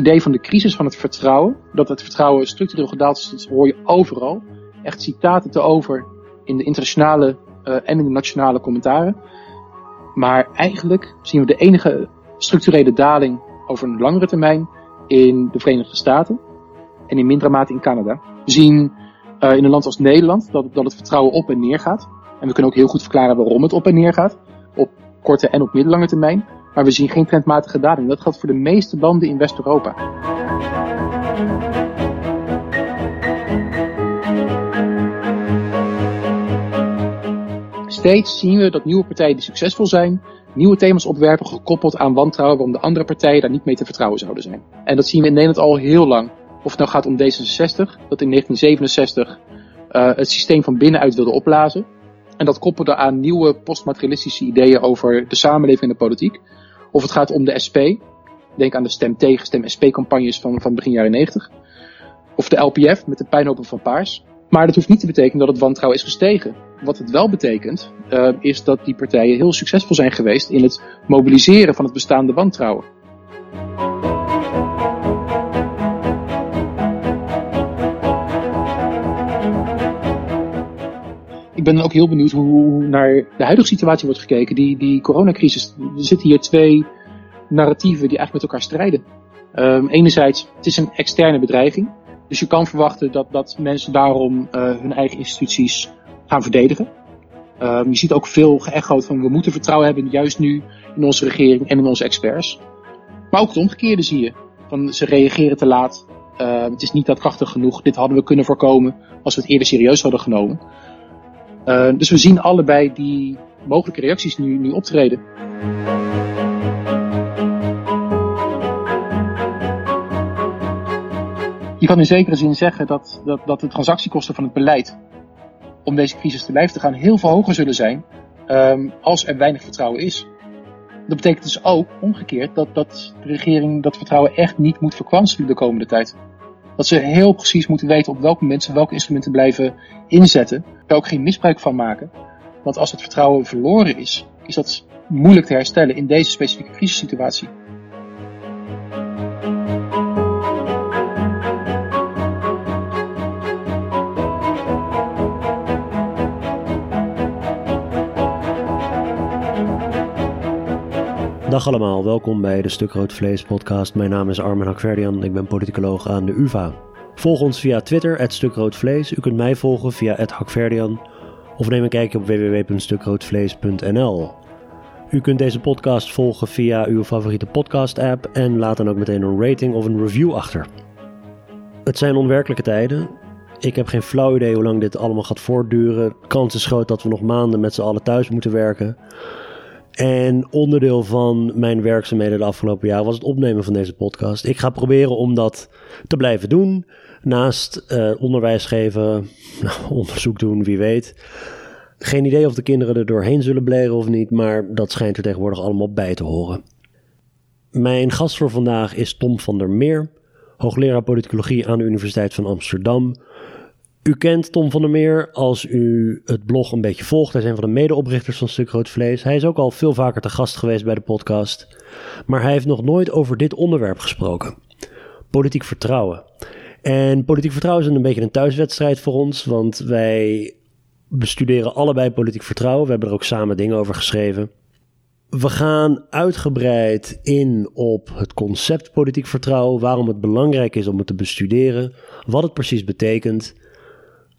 idee van de crisis van het vertrouwen. Dat het vertrouwen structureel gedaald is, hoor je overal. Echt citaten te over in de internationale uh, en in de nationale commentaren. Maar eigenlijk zien we de enige structurele daling over een langere termijn in de Verenigde Staten en in mindere mate in Canada. We zien uh, in een land als Nederland dat, dat het vertrouwen op en neer gaat. En we kunnen ook heel goed verklaren waarom het op en neer gaat. Op korte en op middellange termijn. Maar we zien geen trendmatige daling. Dat geldt voor de meeste landen in West-Europa. Steeds zien we dat nieuwe partijen die succesvol zijn, nieuwe thema's opwerpen gekoppeld aan wantrouwen waarom de andere partijen daar niet mee te vertrouwen zouden zijn. En dat zien we in Nederland al heel lang. Of het nou gaat om D66, dat in 1967 uh, het systeem van binnenuit wilde opblazen. En dat koppelde aan nieuwe postmaterialistische ideeën over de samenleving en de politiek. Of het gaat om de SP. Denk aan de stem tegen, stem SP-campagnes van, van begin jaren 90. Of de LPF met de pijnhopen van Paars. Maar dat hoeft niet te betekenen dat het wantrouwen is gestegen. Wat het wel betekent, uh, is dat die partijen heel succesvol zijn geweest in het mobiliseren van het bestaande wantrouwen. Ik ben ook heel benieuwd hoe naar de huidige situatie wordt gekeken. Die, die coronacrisis, er zitten hier twee narratieven die eigenlijk met elkaar strijden. Um, enerzijds, het is een externe bedreiging. Dus je kan verwachten dat, dat mensen daarom uh, hun eigen instituties gaan verdedigen. Um, je ziet ook veel geëchoed van we moeten vertrouwen hebben, juist nu in onze regering en in onze experts. Maar ook het omgekeerde zie je. Van ze reageren te laat. Uh, het is niet dat krachtig genoeg. Dit hadden we kunnen voorkomen als we het eerder serieus hadden genomen. Uh, dus we zien allebei die mogelijke reacties nu, nu optreden. Je kan in zekere zin zeggen dat, dat, dat de transactiekosten van het beleid om deze crisis te lijf te gaan heel veel hoger zullen zijn um, als er weinig vertrouwen is. Dat betekent dus ook, omgekeerd, dat, dat de regering dat vertrouwen echt niet moet verkwanselen de komende tijd. Dat ze heel precies moeten weten op welke mensen welke instrumenten blijven inzetten. Daar ook geen misbruik van maken. Want als het vertrouwen verloren is, is dat moeilijk te herstellen in deze specifieke crisissituatie. Dag allemaal, welkom bij de Stuk Rood Vlees podcast. Mijn naam is Armin Hakverdian, ik ben politicoloog aan de UvA. Volg ons via Twitter, het Stuk Rood Vlees. U kunt mij volgen via Hakverdian of neem een kijkje op www.stukroodvlees.nl. U kunt deze podcast volgen via uw favoriete podcast-app en laat dan ook meteen een rating of een review achter. Het zijn onwerkelijke tijden. Ik heb geen flauw idee hoe lang dit allemaal gaat voortduren. Kans is groot dat we nog maanden met z'n allen thuis moeten werken. En onderdeel van mijn werkzaamheden de afgelopen jaar was het opnemen van deze podcast. Ik ga proberen om dat te blijven doen. Naast uh, onderwijs geven, nou, onderzoek doen, wie weet. Geen idee of de kinderen er doorheen zullen bleren of niet, maar dat schijnt er tegenwoordig allemaal bij te horen. Mijn gast voor vandaag is Tom van der Meer, hoogleraar politicologie aan de Universiteit van Amsterdam. U kent Tom van der Meer als u het blog een beetje volgt. Hij is een van de medeoprichters van Stuk Rood Vlees. Hij is ook al veel vaker te gast geweest bij de podcast. Maar hij heeft nog nooit over dit onderwerp gesproken. Politiek vertrouwen. En politiek vertrouwen is een beetje een thuiswedstrijd voor ons, want wij bestuderen allebei politiek vertrouwen. We hebben er ook samen dingen over geschreven. We gaan uitgebreid in op het concept politiek vertrouwen, waarom het belangrijk is om het te bestuderen, wat het precies betekent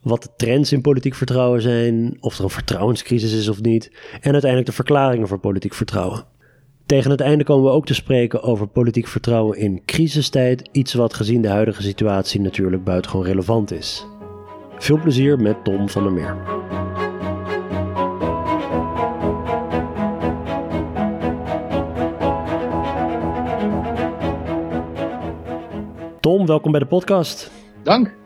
wat de trends in politiek vertrouwen zijn, of er een vertrouwenscrisis is of niet, en uiteindelijk de verklaringen voor politiek vertrouwen. Tegen het einde komen we ook te spreken over politiek vertrouwen in crisistijd, iets wat gezien de huidige situatie natuurlijk buitengewoon relevant is. Veel plezier met Tom van der Meer. Tom, welkom bij de podcast. Dank.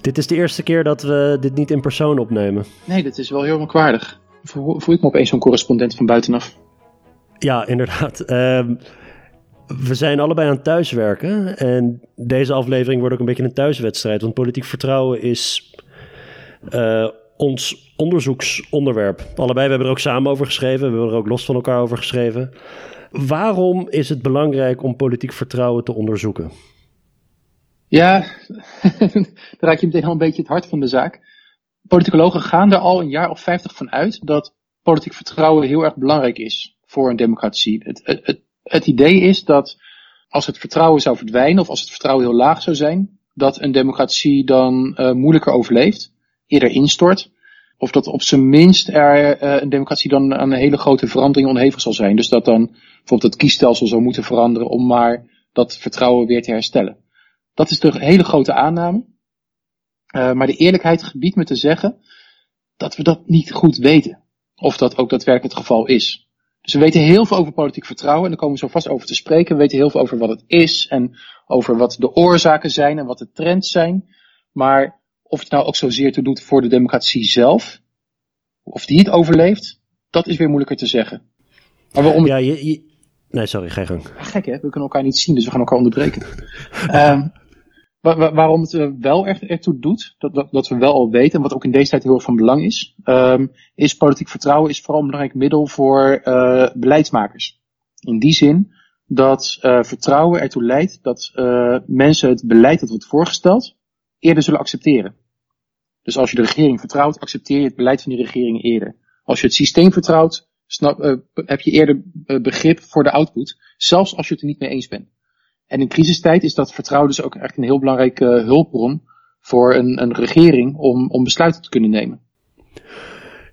Dit is de eerste keer dat we dit niet in persoon opnemen. Nee, dat is wel heel merkwaardig. Voel, voel ik me opeens zo'n correspondent van buitenaf. Ja, inderdaad. Um, we zijn allebei aan het thuiswerken. En deze aflevering wordt ook een beetje een thuiswedstrijd. Want politiek vertrouwen is uh, ons onderzoeksonderwerp. Allebei, we hebben er ook samen over geschreven. We hebben er ook los van elkaar over geschreven. Waarom is het belangrijk om politiek vertrouwen te onderzoeken? Ja, daar raak je meteen al een beetje het hart van de zaak. Politicologen gaan er al een jaar of vijftig van uit dat politiek vertrouwen heel erg belangrijk is voor een democratie. Het, het, het, idee is dat als het vertrouwen zou verdwijnen of als het vertrouwen heel laag zou zijn, dat een democratie dan uh, moeilijker overleeft, eerder instort. Of dat op zijn minst er uh, een democratie dan aan een hele grote verandering onderhevig zal zijn. Dus dat dan bijvoorbeeld het kiesstelsel zou moeten veranderen om maar dat vertrouwen weer te herstellen. Dat is de hele grote aanname. Uh, maar de eerlijkheid gebiedt me te zeggen dat we dat niet goed weten. Of dat ook daadwerkelijk het geval is. Dus we weten heel veel over politiek vertrouwen en daar komen we zo vast over te spreken. We weten heel veel over wat het is en over wat de oorzaken zijn en wat de trends zijn. Maar of het nou ook zozeer toe doet voor de democratie zelf, of die het overleeft, dat is weer moeilijker te zeggen. Maar waarom... Ja, je, Nee, sorry, je gang. Gek hè, we kunnen elkaar niet zien, dus we gaan elkaar onderbreken. um, waarom het eh, wel echt ertoe doet, dat, dat, we wel al weten, en wat ook in deze tijd heel erg van belang is, um, is politiek vertrouwen is vooral een belangrijk middel voor uh, beleidsmakers. In die zin dat uh, vertrouwen ertoe leidt dat mensen het beleid dat wordt voorgesteld eerder zullen accepteren. Dus als je de regering vertrouwt, accepteer je het beleid van die regering eerder. Als je het systeem vertrouwt, snap, heb je eerder begrip voor de output, zelfs als je het er niet mee eens bent. En in crisistijd is dat vertrouwen dus ook echt een heel belangrijke hulpbron voor een, een regering om, om besluiten te kunnen nemen.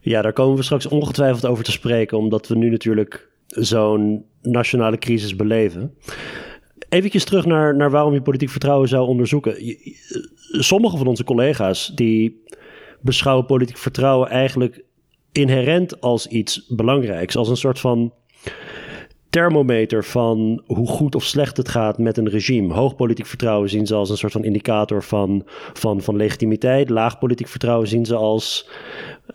Ja, daar komen we straks ongetwijfeld over te spreken, omdat we nu natuurlijk zo'n nationale crisis beleven. Even terug naar, naar waarom je politiek vertrouwen zou onderzoeken. Sommige van onze collega's die beschouwen politiek vertrouwen eigenlijk inherent als iets belangrijks, als een soort van thermometer van hoe goed of slecht het gaat met een regime. Hoog politiek vertrouwen zien ze als een soort van indicator van, van, van legitimiteit. Laag politiek vertrouwen zien ze als,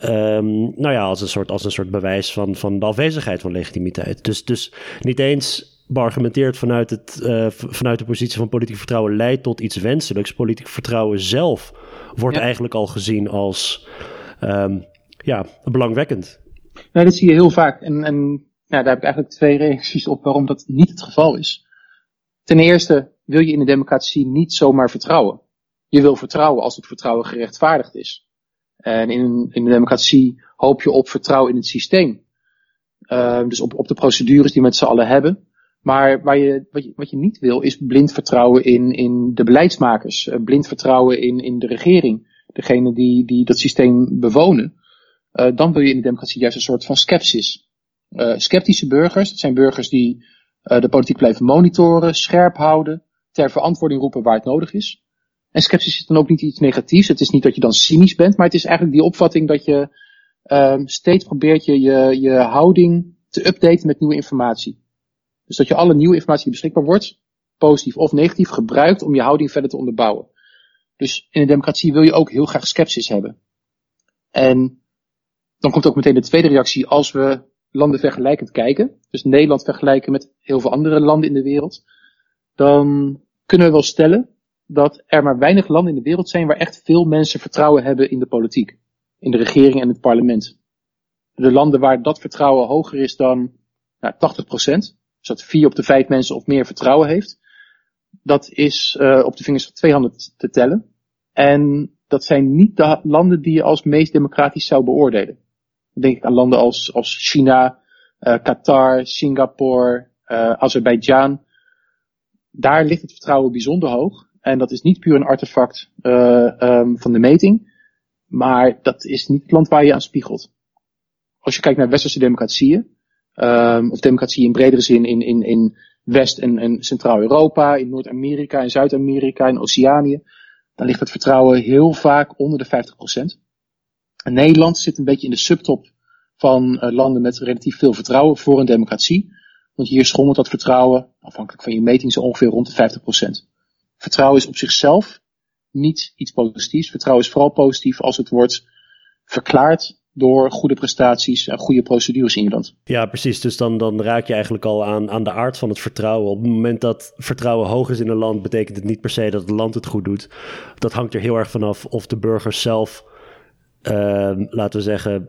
um, nou ja, als, een soort, als een soort bewijs van, van de afwezigheid van legitimiteit. Dus, dus niet eens beargumenteerd vanuit, het, uh, vanuit de positie van politiek vertrouwen leidt tot iets wenselijks. Politiek vertrouwen zelf wordt eigenlijk al gezien als um, ja, belangwekkend. Nou, dat zie je heel vaak. En, en nou, daar heb ik eigenlijk twee reacties op waarom dat niet het geval is. Ten eerste wil je in de democratie niet zomaar vertrouwen. Je wil vertrouwen als het vertrouwen gerechtvaardigd is. En in, in de democratie hoop je op vertrouwen in het systeem. Uh, dus op, op de procedures die met z'n allen hebben. Maar waar je, wat, je, wat je niet wil is blind vertrouwen in, in de beleidsmakers. Uh, blind vertrouwen in, in de regering. Degene die, die dat systeem bewonen. Uh, dan wil je in de democratie juist een soort van sceptisch. Uh, sceptische burgers, dat zijn burgers die uh, de politiek blijven monitoren, scherp houden, ter verantwoording roepen waar het nodig is. En sceptisch is dan ook niet iets negatiefs. Het is niet dat je dan cynisch bent, maar het is eigenlijk die opvatting dat je uh, steeds probeert je, je, je houding te updaten met nieuwe informatie. Dus dat je alle nieuwe informatie die beschikbaar wordt, positief of negatief, gebruikt om je houding verder te onderbouwen. Dus in een democratie wil je ook heel graag sceptisch hebben. En dan komt ook meteen de tweede reactie als we landen vergelijkend kijken, dus Nederland vergelijken met heel veel andere landen in de wereld, dan kunnen we wel stellen dat er maar weinig landen in de wereld zijn waar echt veel mensen vertrouwen hebben in de politiek, in de regering en het parlement. De landen waar dat vertrouwen hoger is dan nou, 80 procent, dus dat vier op de vijf mensen of meer vertrouwen heeft, dat is uh, op de vingers van twee handen te tellen. En dat zijn niet de landen die je als meest democratisch zou beoordelen denk ik aan landen als, als China, uh, Qatar, Singapore, uh, Azerbeidzjan. Daar ligt het vertrouwen bijzonder hoog. En dat is niet puur een artefact uh, um, van de meting. Maar dat is niet het land waar je aan spiegelt. Als je kijkt naar westerse democratieën, um, of democratieën in bredere zin in, in, in West- en, en Centraal-Europa, in Noord-Amerika, in Zuid-Amerika, in Oceanië, dan ligt het vertrouwen heel vaak onder de 50 procent. Nederland zit een beetje in de subtop van uh, landen met relatief veel vertrouwen voor een democratie. Want hier schommelt dat vertrouwen, afhankelijk van je meting, zo ongeveer rond de 50%. Vertrouwen is op zichzelf niet iets positiefs. Vertrouwen is vooral positief als het wordt verklaard door goede prestaties en goede procedures in je land. Ja, precies. Dus dan, dan raak je eigenlijk al aan, aan de aard van het vertrouwen. Op het moment dat vertrouwen hoog is in een land, betekent het niet per se dat het land het goed doet. Dat hangt er heel erg vanaf of de burgers zelf laten we zeggen,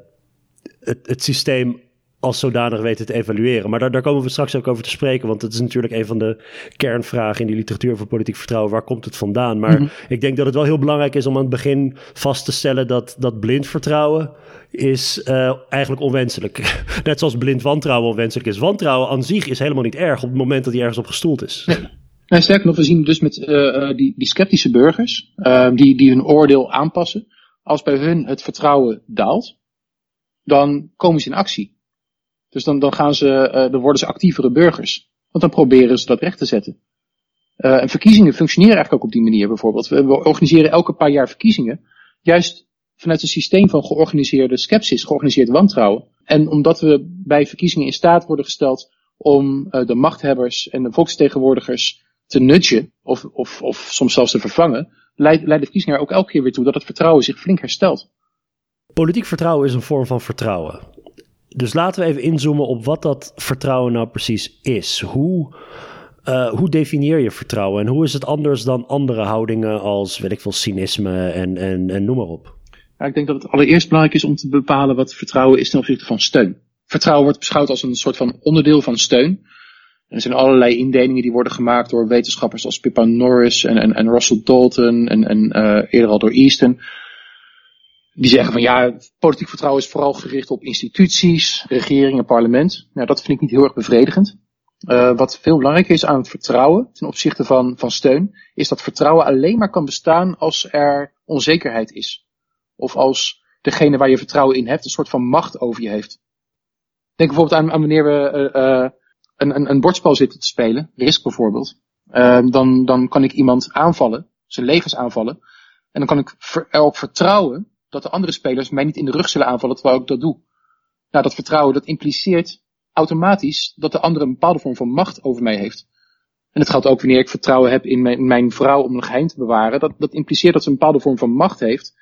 het, het systeem als zodanig weten te evalueren. Maar daar, daar komen we straks ook over te spreken, want het is natuurlijk een van de kernvragen in die literatuur voor politiek vertrouwen. Waar komt het vandaan? Maar Mhm. ik denk dat het wel heel belangrijk is om aan het begin vast te stellen dat, dat blind vertrouwen is eh, eigenlijk onwenselijk. Net zoals blind wantrouwen onwenselijk is. Wantrouwen aan zich is helemaal niet erg op het moment dat hij ergens op gestoeld is. Nee, sterker nog, we zien dus met eh, eh, die, die sceptische burgers, eh, die, die hun oordeel aanpassen. Als bij hun het vertrouwen daalt, dan komen ze in actie. Dus dan, dan, gaan ze, eh, dan worden ze actievere burgers. Want dan proberen ze dat recht te zetten. Eh, en verkiezingen functioneren eigenlijk ook op die manier bijvoorbeeld. We, organiseren elke paar jaar verkiezingen. Juist vanuit een systeem van georganiseerde sceptisch, georganiseerd wantrouwen. En omdat we bij verkiezingen in staat worden gesteld om eh, de machthebbers en de volksvertegenwoordigers te nudgen, of, of, of soms zelfs te vervangen, leidt leidt de verkiezingen er ook elke keer weer toe dat het vertrouwen zich flink herstelt. Politiek vertrouwen is een vorm van vertrouwen. Dus laten we even inzoomen op wat dat vertrouwen nou precies is. Hoe, eh, hoe definieer je vertrouwen en hoe is het anders dan andere houdingen als, weet ik veel, cynisme en, en, en noem maar op? Ja, ik denk dat het allereerst belangrijk is om te bepalen wat vertrouwen is ten opzichte van steun. Vertrouwen wordt beschouwd als een soort van onderdeel van steun. Er zijn allerlei indelingen die worden gemaakt door wetenschappers als Pippa Norris en, en, Russell Dalton en, en eh, eerder al door Easton. Die zeggen van ja, politiek vertrouwen is vooral gericht op instituties, regering en parlement. Nou, dat vind ik niet heel erg bevredigend. Uh, wat veel belangrijker is aan het vertrouwen ten opzichte van, van steun, is dat vertrouwen alleen maar kan bestaan als er onzekerheid is. Of als degene waar je vertrouwen in hebt een soort van macht over je heeft. Denk bijvoorbeeld aan, aan wanneer we uh, een, een, een bordspel zitten te spelen, Risk bijvoorbeeld. dan, dan kan ik iemand aanvallen, zijn levens aanvallen. En dan kan ik ver, erop vertrouwen dat de andere spelers mij niet in de rug zullen aanvallen terwijl ik dat doe. Nou, dat vertrouwen dat impliceert automatisch dat de andere een bepaalde vorm van macht over mij heeft. En dat geldt ook wanneer ik vertrouwen heb in mijn, mijn vrouw om een geheim te bewaren. Dat, dat impliceert dat ze een bepaalde vorm van macht heeft.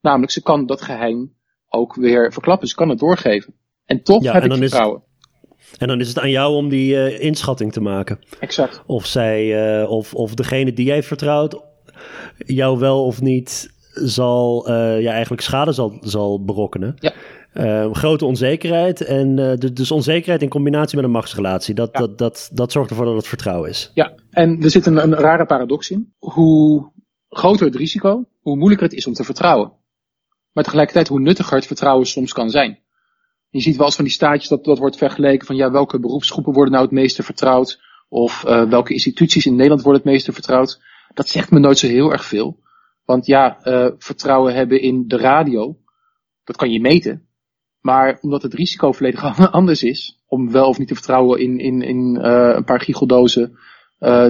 Namelijk, ze kan dat geheim ook weer verklappen. Ze kan het doorgeven. En toch ja, heb en ik vertrouwen. En dan is het aan jou om die uh, inschatting te maken. Exact. Of zij, uh, of, of degene die jij vertrouwt, jou wel of niet zal, uh, ja, eigenlijk schade zal, zal berokkenen. Ja. Uh, grote onzekerheid en uh, dus onzekerheid in combinatie met een machtsrelatie. Dat, Ja. dat, dat, dat zorgt ervoor dat het vertrouwen is. Ja, en er zit een, een rare paradox in. Hoe groter het risico, hoe moeilijker het is om te vertrouwen. Maar tegelijkertijd hoe nuttiger het vertrouwen soms kan zijn. Je ziet wel eens van die staatjes dat, dat wordt vergeleken van ja, welke beroepsgroepen worden nou het meeste vertrouwd. Of uh, welke instituties in Nederland worden het meeste vertrouwd. Dat zegt me nooit zo heel erg veel. Want ja, uh, vertrouwen hebben in de radio, dat kan je meten. Maar omdat het risico volledig anders is, om wel of niet te vertrouwen in, in, in uh, een paar giecheldozen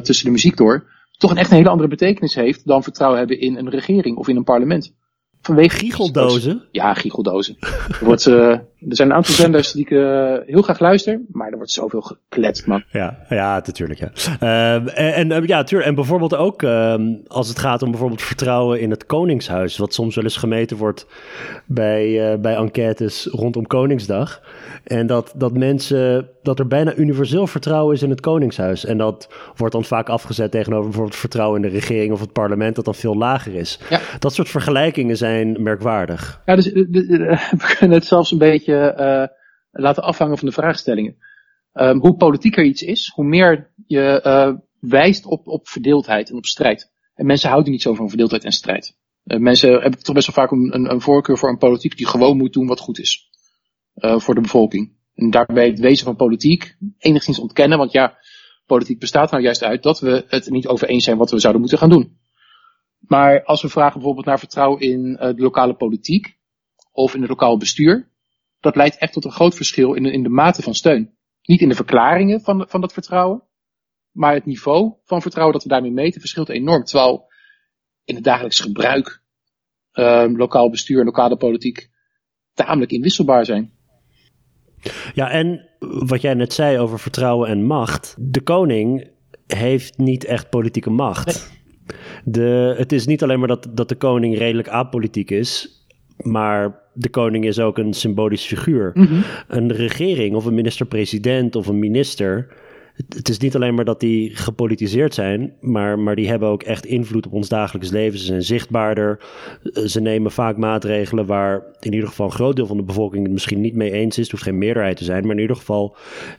tussen de muziek door, toch een echt een hele andere betekenis heeft dan vertrouwen hebben in een regering of in een parlement. Vanwege giecheldozen? Ja, giecheldozen. Er, wordt, er zijn een aantal zenders die ik uh, heel graag luister, maar er wordt zoveel gekletst, man. Ja, ja natuurlijk. Ja. Uh, en, en, ja, tuur, en bijvoorbeeld ook als het gaat om bijvoorbeeld vertrouwen in het Koningshuis, wat soms wel eens gemeten wordt bij, uh, bij enquêtes rondom Koningsdag. En dat, dat mensen, dat er bijna universeel vertrouwen is in het Koningshuis. En dat wordt dan vaak afgezet tegenover bijvoorbeeld vertrouwen in de regering of het parlement, dat dan veel lager is. Ja. Dat soort vergelijkingen zijn merkwaardig. Ja, dus we kunnen het zelfs een beetje uh, laten afhangen van de vraagstellingen. Um, hoe politieker iets is, hoe meer je uh, wijst op, op verdeeldheid en op strijd. En mensen houden niet zo van verdeeldheid en strijd. Uh, mensen hebben toch best wel vaak een, een, een, voorkeur voor een politiek die gewoon moet doen wat goed is. Voor de bevolking. En daarbij het wezen van politiek enigszins ontkennen, want ja, politiek bestaat nou juist uit dat we het niet over eens zijn wat we zouden moeten gaan doen. Maar als we vragen bijvoorbeeld naar vertrouwen in de lokale politiek of in het lokaal bestuur, dat leidt echt tot een groot verschil in de, in de mate van steun. Niet in de verklaringen van, van dat vertrouwen, maar het niveau van vertrouwen dat we daarmee meten verschilt enorm. Terwijl in het dagelijks gebruik uh, lokaal bestuur en lokale politiek tamelijk inwisselbaar zijn. Ja, en wat jij net zei over vertrouwen en macht. De koning heeft niet echt politieke macht. Nee. De, het is niet alleen maar dat, dat de koning redelijk apolitiek is, maar de koning is ook een symbolisch figuur. Mm -hmm. Een regering of een minister-president of een minister het is niet alleen maar dat die gepolitiseerd zijn, maar, maar die hebben ook echt invloed op ons dagelijks leven. Ze zijn zichtbaarder. Eh, ze nemen vaak maatregelen waar in ieder geval een groot deel van de bevolking het misschien niet mee eens is. Het hoeft geen meerderheid te zijn, maar in ieder geval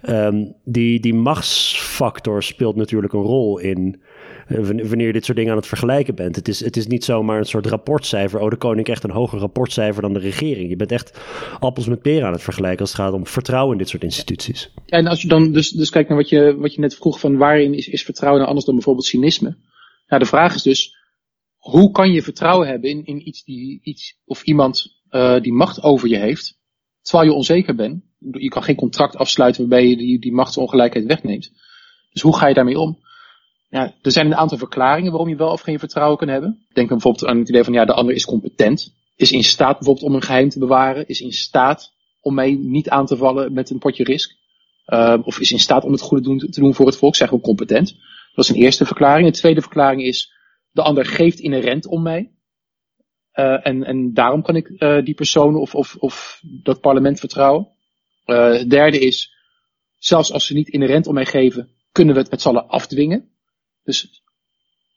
um, die, die machtsfactor speelt natuurlijk een rol in wanneer je dit soort dingen aan het vergelijken bent. Het is, het is niet zomaar een soort rapportcijfer. Oh, de koning echt een hoger rapportcijfer dan de regering. Je bent echt appels met peren aan het vergelijken als het gaat om vertrouwen in dit soort instituties. En als je dan dus, dus kijkt naar wat je, wat je net vroeg van waarin is, is vertrouwen nou anders dan bijvoorbeeld cynisme? Nou, de vraag is dus, hoe kan je vertrouwen hebben in, in iets, die, iets of iemand uh, die macht over je heeft, terwijl je onzeker bent? Je kan geen contract afsluiten waarbij je die, die machtsongelijkheid wegneemt. Dus hoe ga je daarmee om? Ja, er zijn een aantal verklaringen waarom je wel of geen vertrouwen kan hebben. Denk bijvoorbeeld aan het idee van ja, de ander is competent. Is in staat bijvoorbeeld om een geheim te bewaren. Is in staat om mij niet aan te vallen met een potje risk. Uh, of is in staat om het goede doen, te doen voor het volk. Zeg ook competent. Dat is een eerste verklaring. Een tweede verklaring is de ander geeft inherent om mij. Uh, en, en daarom kan ik uh, die persoon of, of, of dat parlement vertrouwen. het derde is, zelfs als ze niet inherent om mij geven, kunnen we het met z'n allen afdwingen. Dus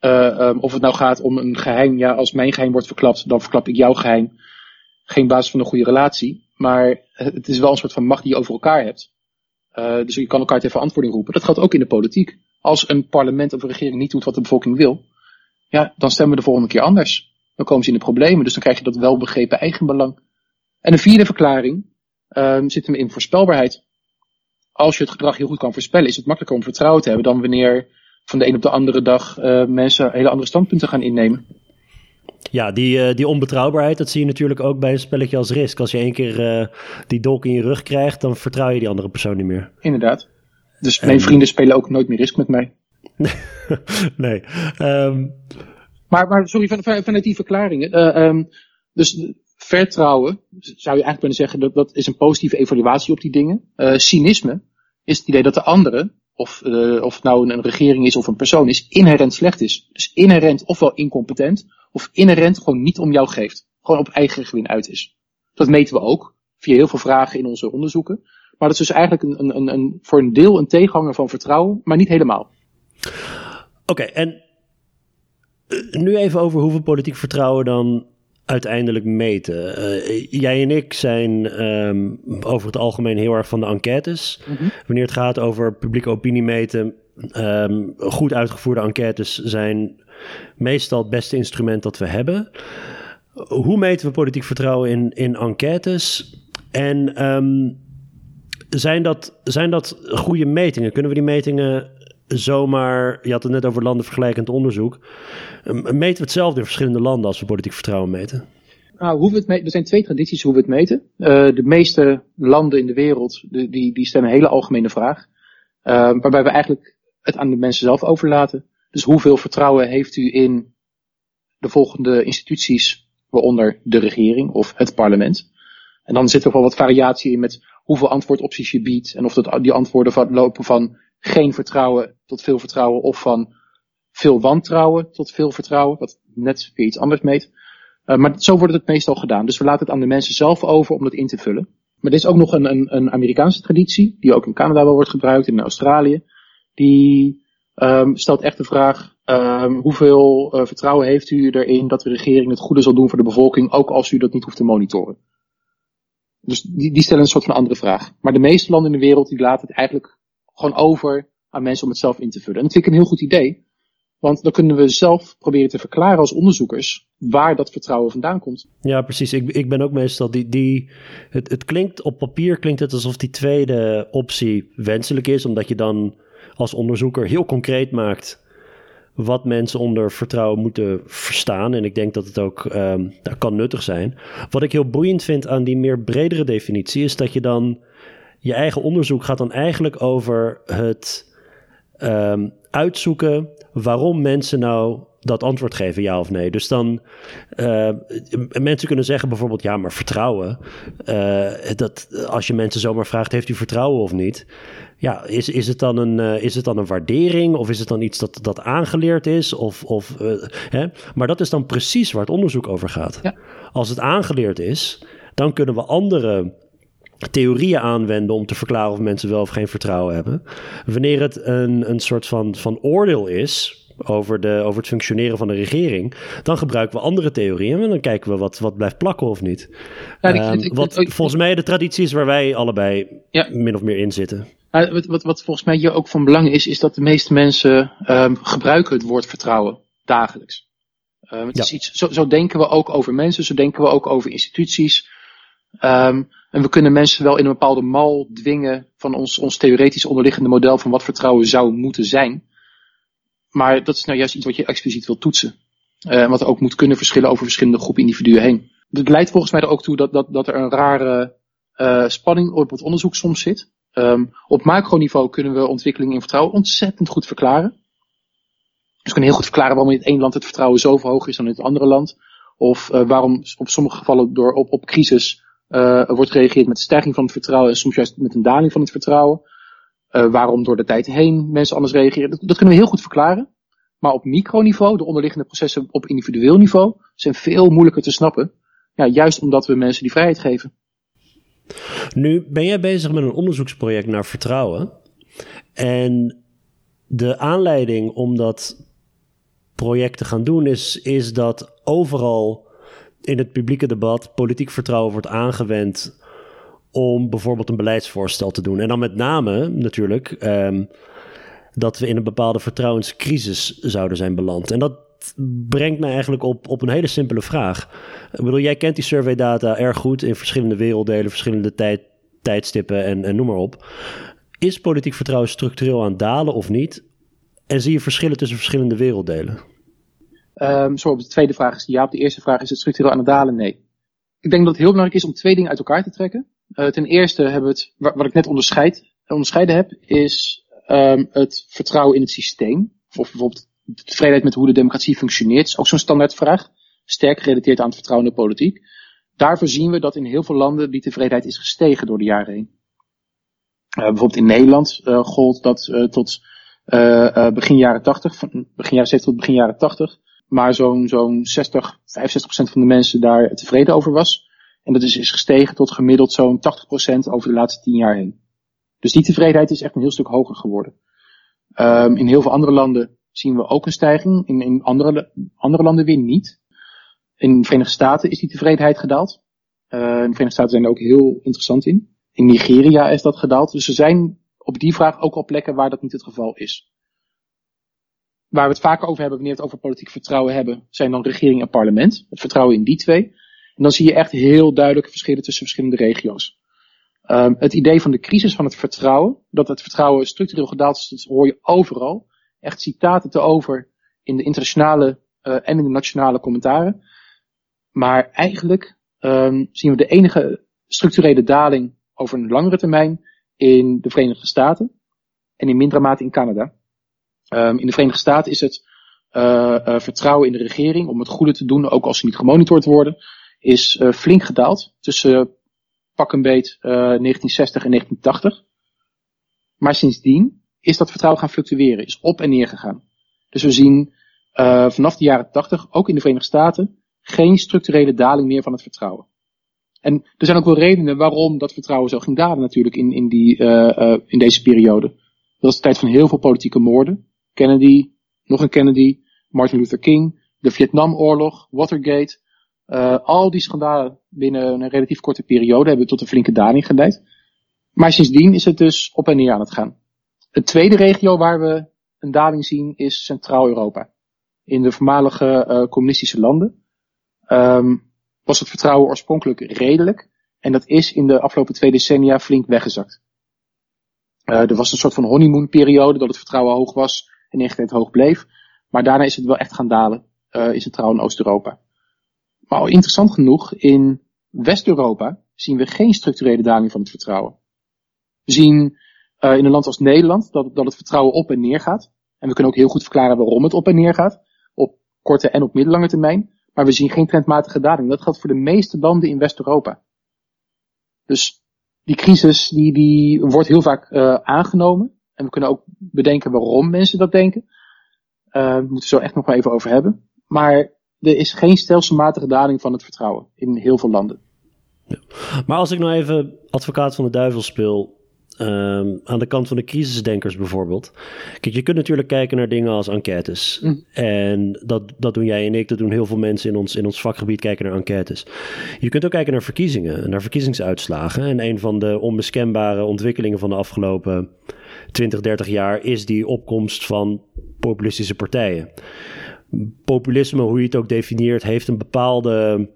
uh, um, of het nou gaat om een geheim, ja, als mijn geheim wordt verklapt, dan verklap ik jouw geheim. Geen basis van een goede relatie. Maar het is wel een soort van macht die je over elkaar hebt. Uh, dus je kan elkaar ter verantwoording roepen. Dat geldt ook in de politiek. Als een parlement of een regering niet doet wat de bevolking wil, ja, dan stemmen we de volgende keer anders. Dan komen ze in de problemen. Dus dan krijg je dat welbegrepen eigenbelang. En een vierde verklaring um, zit hem in voorspelbaarheid. Als je het gedrag heel goed kan voorspellen, is het makkelijker om vertrouwen te hebben dan wanneer van de een op de andere dag uh, mensen hele andere standpunten gaan innemen. Ja, die, uh, die onbetrouwbaarheid, dat zie je natuurlijk ook bij een spelletje als Risk. Als je één keer uh, die dolk in je rug krijgt, dan vertrouw je die andere persoon niet meer. Inderdaad. Dus mijn vrienden spelen ook nooit meer Risk met mij. nee. Um... Maar, maar sorry, van, van, vanuit die verklaringen. Um, dus vertrouwen, zou je eigenlijk kunnen zeggen, dat, dat is een positieve evaluatie op die dingen. cynisme is het idee dat de anderen of, uh, of het nou een, regering is of een persoon is, inherent slecht is. Dus inherent ofwel incompetent, of inherent gewoon niet om jou geeft. Gewoon op eigen gewin uit is. Dat meten we ook, via heel veel vragen in onze onderzoeken. Maar dat is dus eigenlijk een, een, een, voor een deel een tegenhanger van vertrouwen, maar niet helemaal. Oké, en eh, nu even over hoeveel politiek vertrouwen dan uiteindelijk meten? Uh, jij en ik zijn um, over het algemeen heel erg van de enquêtes. Mm -hmm. Wanneer het gaat over publieke opinie meten, um, goed uitgevoerde enquêtes zijn meestal het beste instrument dat we hebben. Hoe meten we politiek vertrouwen in, in enquêtes? En um, zijn, dat, zijn dat goede metingen? Kunnen we die metingen zomaar, je had het net over landenvergelijkend onderzoek. Meten we hetzelfde in verschillende landen als we politiek vertrouwen meten? Nou, hoe we het meten, er zijn twee tradities hoe we het meten. Uh, de meeste landen in de wereld, die, die stellen een hele algemene vraag. Uh, waarbij we eigenlijk het aan de mensen zelf overlaten. Dus hoeveel vertrouwen heeft u in de volgende instituties, waaronder de regering of het parlement? En dan zit er wel wat variatie in met hoeveel antwoordopties je biedt. En of dat, die antwoorden lopen van geen vertrouwen tot veel vertrouwen of van veel wantrouwen tot veel vertrouwen, wat net weer iets anders meet. Uh, maar zo wordt het meestal gedaan. Dus we laten het aan de mensen zelf over om dat in te vullen. Maar er is ook nog een, een, een Amerikaanse traditie, die ook in Canada wel wordt gebruikt, in Australië. Die um, stelt echt de vraag, um, hoeveel uh, vertrouwen heeft u erin dat de regering het goede zal doen voor de bevolking, ook als u dat niet hoeft te monitoren? Dus die, die stellen een soort van andere vraag. Maar de meeste landen in de wereld die laten het eigenlijk gewoon over aan mensen om het zelf in te vullen. En dat vind ik een heel goed idee. Want dan kunnen we zelf proberen te verklaren als onderzoekers waar dat vertrouwen vandaan komt. Ja, precies. Ik, ik ben ook meestal die. die het, het klinkt op papier klinkt het alsof die tweede optie wenselijk is, omdat je dan als onderzoeker heel concreet maakt wat mensen onder vertrouwen moeten verstaan. En ik denk dat het ook um, kan nuttig zijn. Wat ik heel boeiend vind aan die meer bredere definitie is dat je dan je eigen onderzoek gaat dan eigenlijk over het um, uitzoeken waarom mensen nou dat antwoord geven, ja of nee. Dus dan uh, mensen kunnen zeggen bijvoorbeeld, ja, maar vertrouwen. Uh, dat als je mensen zomaar vraagt, heeft u vertrouwen of niet? Ja, is, is, het dan een, uh, is het dan een waardering of is het dan iets dat, dat aangeleerd is? Of, of, hè? Maar dat is dan precies waar het onderzoek over gaat. Ja. Als het aangeleerd is, dan kunnen we andere theorieën aanwenden om te verklaren of mensen wel of geen vertrouwen hebben. Wanneer het een, een soort van, van oordeel is over, de, over het functioneren van de regering, dan gebruiken we andere theorieën en dan kijken we wat, wat blijft plakken of niet. Ja, um, wat volgens mij de traditie is waar wij allebei ja. min of meer in zitten. wat, wat, wat, volgens mij hier ook van belang is, is dat de meeste mensen um, gebruiken het woord vertrouwen dagelijks. Um, het is iets, zo, zo, denken we ook over mensen, zo denken we ook over instituties. En we kunnen mensen wel in een bepaalde mal dwingen van ons, ons theoretisch onderliggende model van wat vertrouwen zou moeten zijn. Maar dat is nou juist iets wat je expliciet wil toetsen. Uh, wat ook moet kunnen verschillen over verschillende groepen individuen heen. Dat leidt volgens mij er ook toe dat, dat, dat er een rare uh, spanning op het onderzoek soms zit. Um, op macroniveau kunnen we ontwikkelingen in vertrouwen ontzettend goed verklaren. Dus we kunnen heel goed verklaren waarom in het ene land het vertrouwen zo hoog is dan in het andere land. Of uh, waarom op sommige gevallen door op, op crisis uh, wordt gereageerd met de stijging van het vertrouwen en soms juist met een daling van het vertrouwen. Uh, waarom door de tijd heen mensen anders reageren. Dat, dat, kunnen we heel goed verklaren. Maar op microniveau, de onderliggende processen op individueel niveau, zijn veel moeilijker te snappen. Ja, juist omdat we mensen die vrijheid geven. Nu ben jij bezig met een onderzoeksproject naar vertrouwen. En de aanleiding om dat project te gaan doen is, is dat overal in het publieke debat politiek vertrouwen wordt aangewend om bijvoorbeeld een beleidsvoorstel te doen. En dan met name natuurlijk um, dat we in een bepaalde vertrouwenscrisis zouden zijn beland. En dat brengt me eigenlijk op, op een hele simpele vraag. Ik bedoel, jij kent die surveydata erg goed in verschillende werelddelen, verschillende tijd, tijdstippen en, en noem maar op. Is politiek vertrouwen structureel aan het dalen of niet? En zie je verschillen tussen verschillende werelddelen? Um, zo op de tweede vraag is ja. Op de eerste vraag is het structureel aan het dalen? Nee. Ik denk dat het heel belangrijk is om twee dingen uit elkaar te trekken. Uh, ten eerste hebben we het, wat ik net onderscheid, onderscheiden heb, is um, het vertrouwen in het systeem. Of bijvoorbeeld de tevredenheid met hoe de democratie functioneert. is ook zo'n standaardvraag. Sterk gerelateerd aan het vertrouwen in de politiek. Daarvoor zien we dat in heel veel landen die tevredenheid is gestegen door de jaren heen. Uh, bijvoorbeeld in Nederland uh, gold dat tot begin jaren 80, van begin jaren 70 tot begin jaren 80, maar zo'n zo'n 60, 65% van de mensen daar tevreden over was. En dat is, is gestegen tot gemiddeld zo'n 80% over de laatste 10 jaar heen. Dus die tevredenheid is echt een heel stuk hoger geworden. Um, in heel veel andere landen zien we ook een stijging, in, in andere, andere landen weer niet. In de Verenigde Staten is die tevredenheid gedaald. In de Verenigde Staten zijn er ook heel interessant in. In Nigeria is dat gedaald. Dus er zijn op die vraag ook al plekken waar dat niet het geval is waar we het vaker over hebben wanneer we het over politiek vertrouwen hebben, zijn dan regering en parlement. Het vertrouwen in die twee. En dan zie je echt heel duidelijke verschillen tussen verschillende regio's. Um, het idee van de crisis van het vertrouwen, dat het vertrouwen structureel gedaald is, dat hoor je overal. Echt citaten te over in de internationale uh, en in de nationale commentaren. Maar eigenlijk um, zien we de enige structurele daling over een langere termijn in de Verenigde Staten en in mindere mate in Canada. Um, in de Verenigde Staten is het uh, uh, vertrouwen in de regering om het goede te doen, ook als ze niet gemonitord worden, is uh, flink gedaald tussen pak een beet 1960 en 1980. Maar sindsdien is dat vertrouwen gaan fluctueren, is op en neer gegaan. Dus we zien vanaf de jaren 80, ook in de Verenigde Staten, geen structurele daling meer van het vertrouwen. En er zijn ook wel redenen waarom dat vertrouwen zo ging dalen natuurlijk in, in, die, in deze periode. Dat was de tijd van heel veel politieke moorden. Kennedy, nog een Kennedy, Martin Luther King, de Vietnamoorlog, Watergate. Uh, al die schandalen binnen een relatief korte periode hebben tot een flinke daling geleid. Maar sindsdien is het dus op en neer aan het gaan. Het tweede regio waar we een daling zien is Centraal-Europa. In de voormalige uh, communistische landen um, was het vertrouwen oorspronkelijk redelijk. En dat is in de afgelopen twee decennia flink weggezakt. Uh, er was een soort van honeymoon periode dat het vertrouwen hoog was en ingesteerd hoog bleef. Maar daarna is het wel echt gaan dalen uh, in Centraal- en Oost-Europa. Maar al interessant genoeg, in West-Europa zien we geen structurele daling van het vertrouwen. We zien uh, in een land als Nederland dat, dat het vertrouwen op en neer gaat. En we kunnen ook heel goed verklaren waarom het op en neer gaat. Op korte en op middellange termijn. Maar we zien geen trendmatige daling. Dat geldt voor de meeste landen in West-Europa. Dus die crisis die, die wordt heel vaak uh, aangenomen. En we kunnen ook bedenken waarom mensen dat denken. Uh, we moeten zo echt nog wel even over hebben. Maar er is geen stelselmatige daling van het vertrouwen in heel veel landen. Maar als ik nou even advocaat van de duivel speel, Um, aan de kant van de crisisdenkers bijvoorbeeld. Kijk, je kunt natuurlijk kijken naar dingen als enquêtes. Mm. En dat, dat doen jij en ik, dat doen heel veel mensen in ons, in ons vakgebied kijken naar enquêtes. Je kunt ook kijken naar verkiezingen, naar verkiezingsuitslagen. En een van de onbeskenbare ontwikkelingen van de afgelopen 20, 30 jaar is die opkomst van populistische partijen. Populisme, hoe je het ook definieert, heeft een bepaalde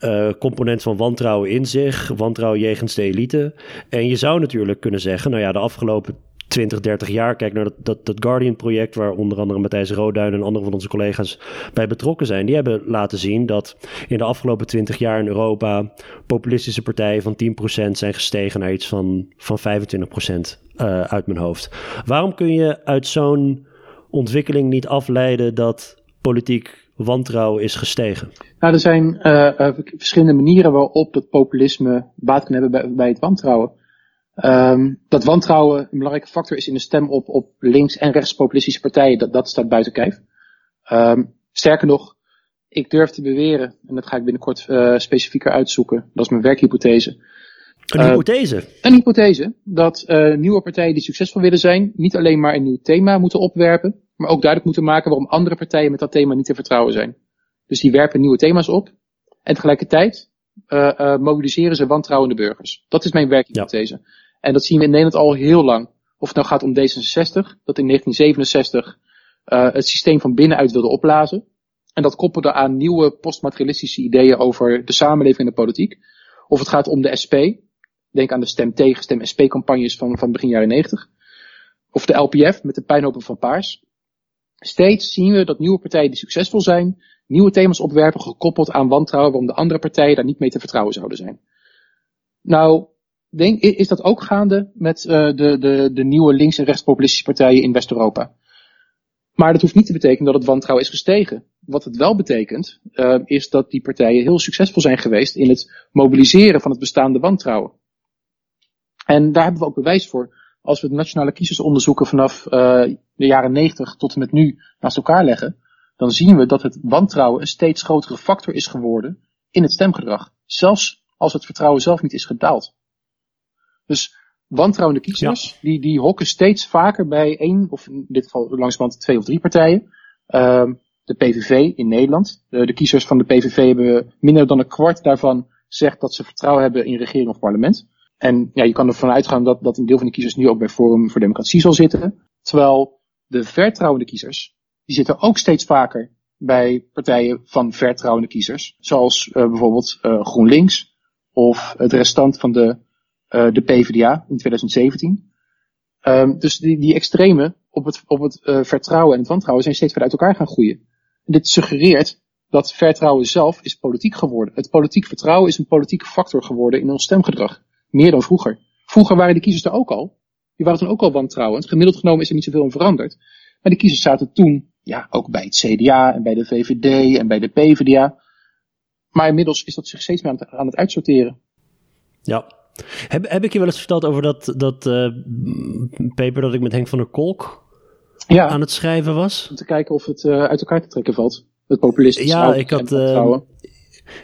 uh, component van wantrouwen in zich, wantrouwen jegens de elite. En je zou natuurlijk kunnen zeggen, nou ja, de afgelopen 20, 30 jaar, kijk naar dat, dat, dat Guardian-project, waar onder andere Matthijs Roduin en andere van onze collega's bij betrokken zijn. Die hebben laten zien dat in de afgelopen 20 jaar in Europa populistische partijen van 10% zijn gestegen naar iets van, van 25% uh, uit mijn hoofd. Waarom kun je uit zo'n ontwikkeling niet afleiden dat politiek wantrouwen is gestegen? Nou, er zijn uh, verschillende manieren waarop dat populisme baat kan hebben bij, het wantrouwen. Um, dat wantrouwen een belangrijke factor is in de stem op, op links- en rechtspopulistische partijen. Dat, dat staat buiten kijf. Um, sterker nog, ik durf te beweren, en dat ga ik binnenkort specifieker uitzoeken, dat is mijn werkhypothese. Een hypothese? een hypothese dat nieuwe partijen die succesvol willen zijn, niet alleen maar een nieuw thema moeten opwerpen, maar ook duidelijk moeten maken waarom andere partijen met dat thema niet te vertrouwen zijn. Dus die werpen nieuwe thema's op en tegelijkertijd uh, uh, mobiliseren ze wantrouwende burgers. Dat is mijn werkhypothese. Ja. En dat zien we in Nederland al heel lang. Of het nou gaat om D66, dat in 1967 uh, het systeem van binnenuit wilde opblazen. En dat koppelde aan nieuwe postmaterialistische ideeën over de samenleving en de politiek. Of het gaat om de SP. Denk aan de stem tegen, stem SP campagnes van, van begin jaren 90. Of de LPF met de pijnhopen van Paars. Steeds zien we dat nieuwe partijen die succesvol zijn, nieuwe thema's opwerpen gekoppeld aan wantrouwen waarom de andere partijen daar niet mee te vertrouwen zouden zijn. Nou, denk, is dat ook gaande met uh, de, de, de nieuwe links- en rechtspopulistische partijen in West-Europa? Maar dat hoeft niet te betekenen dat het wantrouwen is gestegen. Wat het wel betekent, uh, is dat die partijen heel succesvol zijn geweest in het mobiliseren van het bestaande wantrouwen. En daar hebben we ook bewijs voor als we de nationale kiezersonderzoeken vanaf uh, de jaren 90 tot en met nu naast elkaar leggen, dan zien we dat het wantrouwen een steeds grotere factor is geworden in het stemgedrag. Zelfs als het vertrouwen zelf niet is gedaald. Dus wantrouwende kiezers, die, die hokken steeds vaker bij één, of in dit geval langzamerhand twee of drie partijen. Uh, de PVV in Nederland. De, de, kiezers van de PVV hebben minder dan een kwart daarvan zegt dat ze vertrouwen hebben in regering of parlement. En ja, je kan ervan uitgaan dat, dat een deel van de kiezers nu ook bij Forum voor Democratie zal zitten. Terwijl de vertrouwende kiezers, die zitten ook steeds vaker bij partijen van vertrouwende kiezers. Zoals uh, bijvoorbeeld uh, GroenLinks of het restant van de, uh, de PvdA in 2017. Um, dus die, die extremen op het, op het vertrouwen en het wantrouwen zijn steeds verder uit elkaar gaan groeien. En dit suggereert dat vertrouwen zelf is politiek geworden. Het politiek vertrouwen is een politieke factor geworden in ons stemgedrag. Meer dan vroeger. Vroeger waren de kiezers er ook al. Die waren toen ook al wantrouwend. Gemiddeld genomen is er niet zoveel in veranderd. Maar de kiezers zaten toen, ja, ook bij het CDA en bij de VVD en bij de PvdA. Maar inmiddels is dat zich steeds meer aan het, aan het uitsorteren. Ja. Heb, heb ik je wel eens verteld over dat, dat uh, paper dat ik met Henk van der Kolk ja, aan het schrijven was? Om te kijken of het uh, uit elkaar te trekken valt. Het populistische. Ja, ik had. Uh,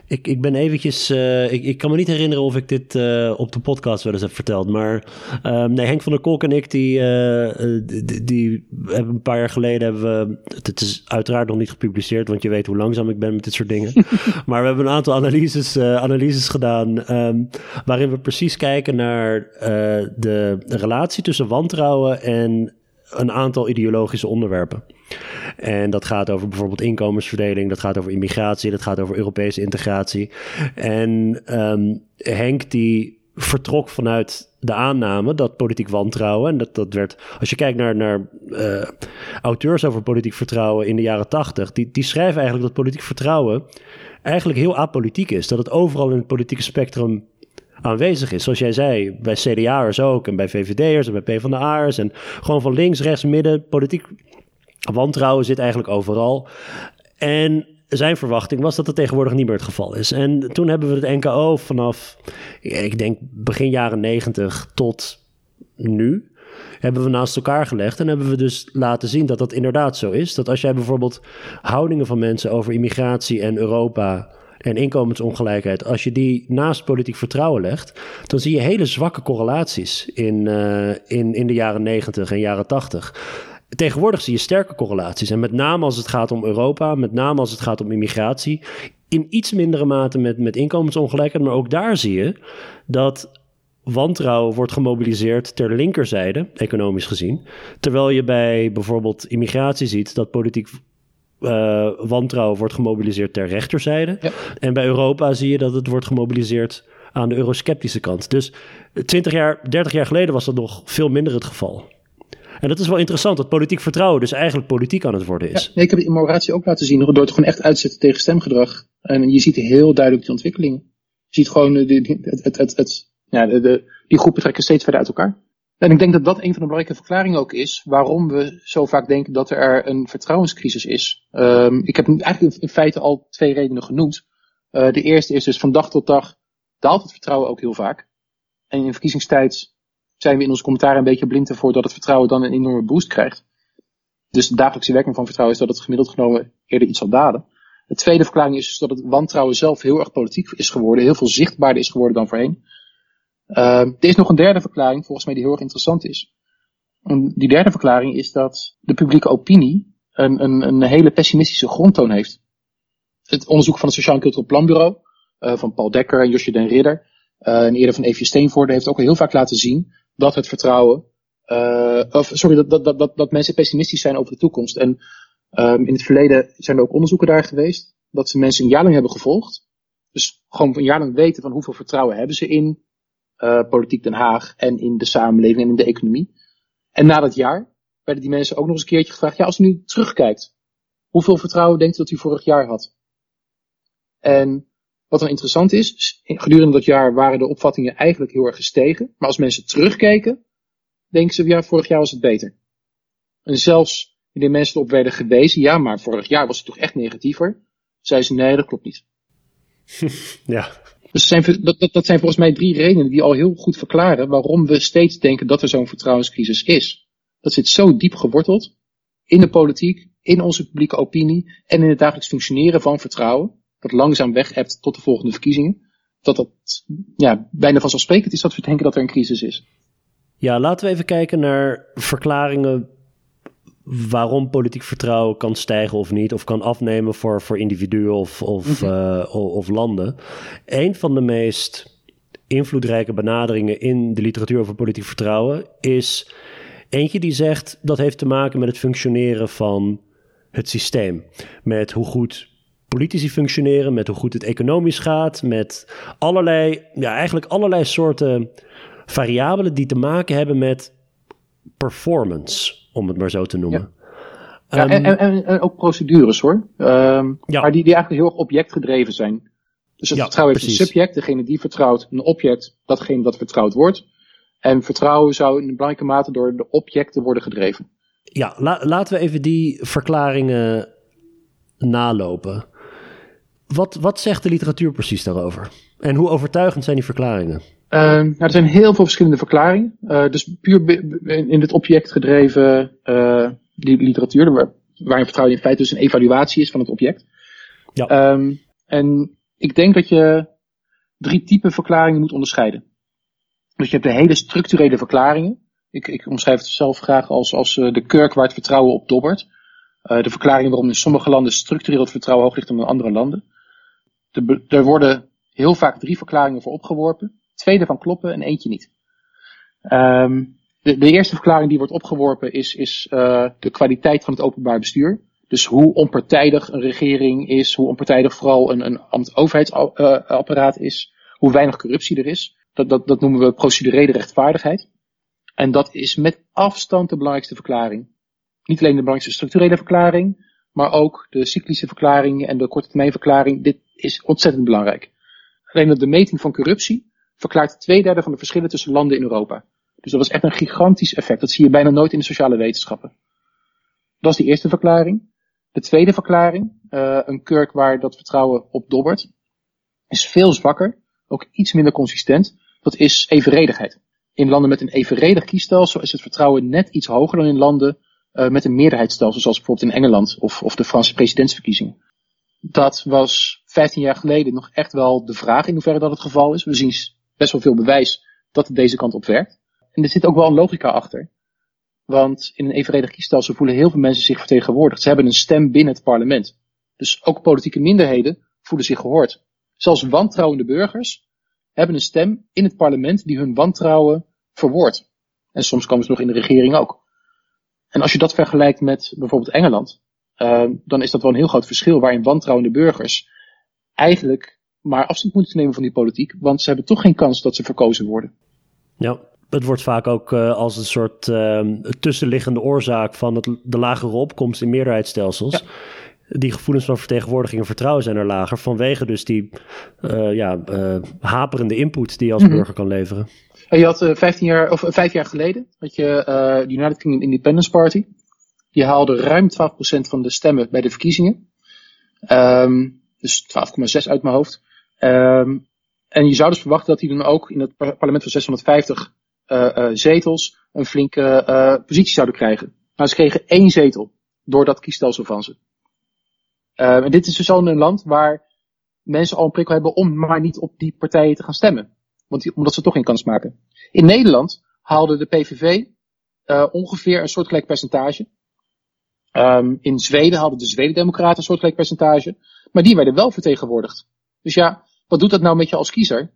ik, ik ben eventjes. Uh, ik, ik kan me niet herinneren of ik dit uh, op de podcast wel eens heb verteld. Maar um, nee, Henk van der Kolk en ik, die, uh, die, die, hebben een paar jaar geleden. Hebben we, het is uiteraard nog niet gepubliceerd, want je weet hoe langzaam ik ben met dit soort dingen. maar we hebben een aantal analyses, analyses gedaan. Um, waarin we precies kijken naar de relatie tussen wantrouwen en een aantal ideologische onderwerpen. En dat gaat over bijvoorbeeld inkomensverdeling, dat gaat over immigratie, dat gaat over Europese integratie. En um, Henk die vertrok vanuit de aanname dat politiek wantrouwen, en dat, dat werd, als je kijkt naar, naar uh, auteurs over politiek vertrouwen in de jaren tachtig, die, die schrijven eigenlijk dat politiek vertrouwen eigenlijk heel apolitiek is. Dat het overal in het politieke spectrum aanwezig is. Zoals jij zei, bij CDA'ers ook en bij VVD'ers en bij PvdA'ers en gewoon van links, rechts, midden, politiek wantrouwen zit eigenlijk overal. En zijn verwachting was dat het tegenwoordig niet meer het geval is. En toen hebben we het NKO vanaf, ik denk begin jaren negentig tot nu, hebben we naast elkaar gelegd en hebben we dus laten zien dat dat inderdaad zo is. Dat als jij bijvoorbeeld houdingen van mensen over immigratie en Europa en inkomensongelijkheid, als je die naast politiek vertrouwen legt, dan zie je hele zwakke correlaties in, uh, in, in de jaren 90 en jaren 80. Tegenwoordig zie je sterke correlaties. En met name als het gaat om Europa, met name als het gaat om immigratie. In iets mindere mate met, met inkomensongelijkheid. Maar ook daar zie je dat wantrouwen wordt gemobiliseerd ter linkerzijde, economisch gezien. Terwijl je bij bijvoorbeeld immigratie ziet dat politiek uh, wantrouwen wordt gemobiliseerd ter rechterzijde. En bij Europa zie je dat het wordt gemobiliseerd aan de eurosceptische kant. Dus 20 jaar, 30 jaar geleden was dat nog veel minder het geval. En dat is wel interessant, dat politiek vertrouwen dus eigenlijk politiek aan het worden is. Ja, ik heb in Mauratie ook laten zien, door het gewoon echt uitzetten tegen stemgedrag. En je ziet heel duidelijk die ontwikkelingen. Je ziet gewoon de, het, het, het, ja, de, de, die groepen trekken steeds verder uit elkaar. En ik denk dat dat een van de belangrijke verklaringen ook is waarom we zo vaak denken dat er een vertrouwenscrisis is. Um, ik heb eigenlijk in feite al twee redenen genoemd. Uh, de eerste is dus van dag tot dag daalt het vertrouwen ook heel vaak. En in verkiezingstijd zijn we in ons commentaar een beetje blind ervoor dat het vertrouwen dan een enorme boost krijgt. Dus de dagelijkse werking van vertrouwen is dat het gemiddeld genomen eerder iets zal dalen. De tweede verklaring is dus dat het wantrouwen zelf heel erg politiek is geworden, heel veel zichtbaarder is geworden dan voorheen. Uh, er is nog een derde verklaring, volgens mij, die heel erg interessant is. En die derde verklaring is dat de publieke opinie een, een, een hele pessimistische grondtoon heeft. Het onderzoek van het Sociaal en Cultureel Planbureau, uh, van Paul Dekker en Josje den Ridder, uh, en eerder van Evie Steenvoorde, heeft ook al heel vaak laten zien dat het vertrouwen, uh, of sorry, dat, dat, dat, dat mensen pessimistisch zijn over de toekomst. En um, in het verleden zijn er ook onderzoeken daar geweest, dat ze mensen een jaar lang hebben gevolgd. Dus gewoon een jaar lang weten van hoeveel vertrouwen hebben ze in uh, politiek Den Haag en in de samenleving en in de economie. En na dat jaar werden die mensen ook nog eens een keertje gevraagd, ja, als u nu terugkijkt, hoeveel vertrouwen denkt u dat u vorig jaar had? En wat dan interessant is, gedurende dat jaar waren de opvattingen eigenlijk heel erg gestegen. Maar als mensen terugkeken, denken ze, ja, vorig jaar was het beter. En zelfs wanneer mensen erop werden gewezen, ja, maar vorig jaar was het toch echt negatiever, zeiden ze, nee, dat klopt niet. ja. Dus zijn, dat, dat, dat zijn volgens mij drie redenen die al heel goed verklaren waarom we steeds denken dat er zo'n vertrouwenscrisis is. Dat zit zo diep geworteld in de politiek, in onze publieke opinie en in het dagelijks functioneren van vertrouwen dat langzaam weg hebt tot de volgende verkiezingen. Dat dat ja, bijna vanzelfsprekend is dat we denken dat er een crisis is. Ja, laten we even kijken naar verklaringen waarom politiek vertrouwen kan stijgen of niet, of kan afnemen voor, voor individuen of, of, mhm. uh, of landen. Een van de meest invloedrijke benaderingen in de literatuur over politiek vertrouwen is eentje die zegt dat heeft te maken met het functioneren van het systeem. Met hoe goed politici functioneren, met hoe goed het economisch gaat, met allerlei, ja, eigenlijk allerlei soorten variabelen die te maken hebben met performance, om het maar zo te noemen. Ja. Ehm, en, en, en, ook procedures hoor. Um, ja. Maar die, die eigenlijk heel erg objectgedreven zijn. Dus het vertrouwen heeft een subject, degene die vertrouwt, een object, datgene dat vertrouwd wordt. En vertrouwen zou in belangrijke mate door de objecten worden gedreven. Ja, laten we even die verklaringen nalopen. Wat, wat zegt de literatuur precies daarover? En hoe overtuigend zijn die verklaringen? Uh, nou, er zijn heel veel verschillende verklaringen. Uh, dus puur in het object gedreven uh, literatuur, waar, waarin vertrouwen in feite dus een evaluatie is van het object. Ja. Um, en ik denk dat je drie typen verklaringen moet onderscheiden. Dus je hebt de hele structurele verklaringen. Ik, ik omschrijf het zelf graag als, als de kurk waar het vertrouwen op dobbert. de verklaringen waarom in sommige landen structureel het vertrouwen hoog ligt dan in andere landen er worden heel vaak drie verklaringen voor opgeworpen. Twee daarvan kloppen en eentje niet. Um, de, de, eerste verklaring die wordt opgeworpen is, is uh, de kwaliteit van het openbaar bestuur. Dus hoe onpartijdig een regering is, hoe onpartijdig vooral een, een overheidsapparaat is, hoe weinig corruptie er is. Dat, dat, dat noemen we procedurele rechtvaardigheid. En dat is met afstand de belangrijkste verklaring. Niet alleen de belangrijkste structurele verklaring, maar ook de cyclische verklaring en de korte termijn verklaring. Dit is ontzettend belangrijk. Alleen de meting van corruptie verklaart twee derde van de verschillen tussen landen in Europa. Dus dat was echt een gigantisch effect. Dat zie je bijna nooit in de sociale wetenschappen. Dat is de eerste verklaring. De tweede verklaring, uh, een kurk waar dat vertrouwen op dobbert, is veel zwakker, ook iets minder consistent. Dat is evenredigheid. In landen met een evenredig kiesstelsel is het vertrouwen net iets hoger dan in landen uh, met een meerderheidsstelsel, zoals bijvoorbeeld in Engeland of, of de Franse presidentsverkiezingen. Dat was 15 jaar geleden nog echt wel de vraag in hoeverre dat het geval is. We zien best wel veel bewijs dat het deze kant op werkt. En er zit ook wel een logica achter. Want in een evenredig kiesstelsel voelen heel veel mensen zich vertegenwoordigd. Ze hebben een stem binnen het parlement. Dus ook politieke minderheden voelen zich gehoord. Zelfs wantrouwende burgers hebben een stem in het parlement die hun wantrouwen verwoordt. En soms komen ze nog in de regering ook. En als je dat vergelijkt met bijvoorbeeld Engeland, uh, dan is dat wel een heel groot verschil waarin wantrouwende burgers eigenlijk maar afstand moeten nemen van die politiek, want ze hebben toch geen kans dat ze verkozen worden. Ja, het wordt vaak ook uh, als een soort uh, tussenliggende oorzaak van het, de lagere opkomst in meerderheidsstelsels. Ja. Die gevoelens van vertegenwoordiging en vertrouwen zijn er lager vanwege dus die uh, ja, haperende input die je als mm -hmm. burger kan leveren. En je had 15 jaar, of vijf jaar geleden, had je de United Kingdom Independence Party. Die haalde ruim 12% van de stemmen bij de verkiezingen. Um, dus 12,6 uit mijn hoofd. Um, en je zou dus verwachten dat die dan ook in het parlement van 650 uh, uh, zetels een flinke uh, positie zouden krijgen. Maar ze kregen één zetel door dat kiesstelsel van ze. Uh, en dit is dus al een land waar mensen al een prikkel hebben om maar niet op die partijen te gaan stemmen. Want omdat ze toch geen kans maken. In Nederland haalde de PVV ongeveer een soortgelijk percentage. Um, in Zweden hadden de Zweden-Democraten een soortgelijk percentage. Maar die werden wel vertegenwoordigd. Dus ja, wat doet dat nou met je als kiezer?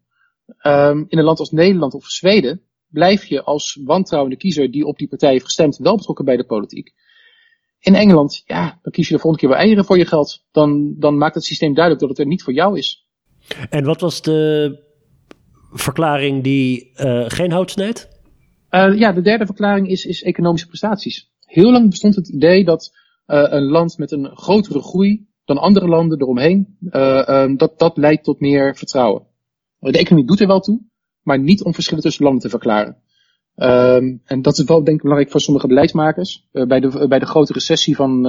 Um, in een land als Nederland of Zweden blijf je als wantrouwende kiezer die op die partij heeft gestemd wel betrokken bij de politiek. In Engeland, ja, dan kies je de volgende keer wel eieren voor je geld. Dan, dan maakt het systeem duidelijk dat het er niet voor jou is. En wat was de verklaring die uh, geen hout snijdt? Uh, ja, de derde verklaring is, is economische prestaties. Heel lang bestond het idee dat uh, een land met een grotere groei dan andere landen eromheen, uh, dat, dat leidt tot meer vertrouwen. De economie doet er wel toe, maar niet om verschillen tussen landen te verklaren. Um, en dat is wel denk ik belangrijk voor sommige beleidsmakers. Uh, bij, de, bij de grote recessie van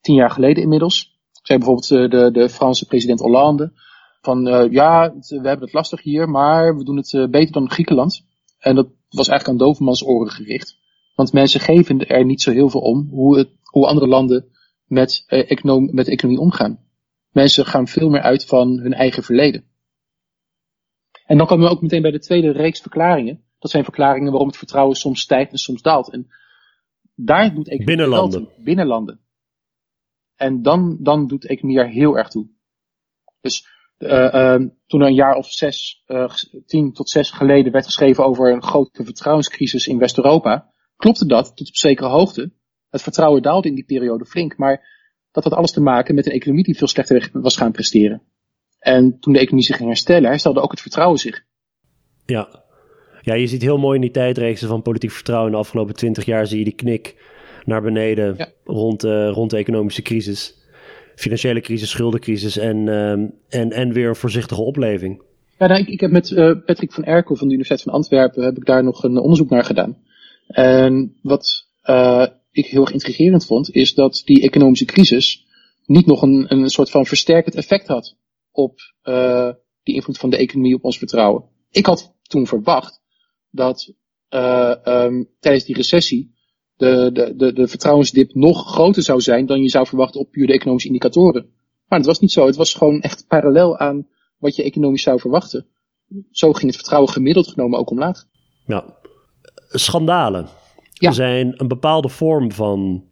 tien jaar geleden inmiddels, zei bijvoorbeeld de, de Franse president Hollande, van ja, we hebben het lastig hier, maar we doen het beter dan Griekenland. En dat was eigenlijk aan dovenmans oren gericht. Want mensen geven er niet zo heel veel om hoe, het, hoe andere landen met, econom, met de economie omgaan. Mensen gaan veel meer uit van hun eigen verleden. En dan komen we ook meteen bij de tweede reeks verklaringen. Dat zijn verklaringen waarom het vertrouwen soms stijgt en soms daalt. En daar doet economie binnenlanden. binnenlanden. En dan, dan doet economie er heel erg toe. Dus uh, uh, toen er een jaar of zes, uh, tien tot zes geleden werd geschreven over een grote vertrouwenscrisis in West-Europa, klopte dat tot op zekere hoogte. Het vertrouwen daalde in die periode flink, maar dat had alles te maken met een economie die veel slechter was gaan presteren. En toen de economie zich ging herstellen, herstelde ook het vertrouwen zich. Ja. Ja, je ziet heel mooi in die tijdreeksen van politiek vertrouwen. In de afgelopen twintig jaar zie je die knik naar beneden ja. rond, uh, rond de economische crisis. Financiële crisis, schuldencrisis en, uh, en, en weer een voorzichtige opleving. Ja, nou, ik, ik heb met uh, Patrick van Erkel van de Universiteit van Antwerpen heb ik daar nog een onderzoek naar gedaan. En wat uh, ik heel erg intrigerend vond, is dat die economische crisis niet nog een, een soort van versterkend effect had op uh, die invloed van de economie op ons vertrouwen. Ik had toen verwacht dat uh, um, tijdens die recessie de, de, de, de vertrouwensdip nog groter zou zijn dan je zou verwachten op puur de economische indicatoren. Maar dat was niet zo. Het was gewoon echt parallel aan wat je economisch zou verwachten. Zo ging het vertrouwen gemiddeld genomen ook omlaag. Ja. Schandalen ja. zijn een bepaalde vorm van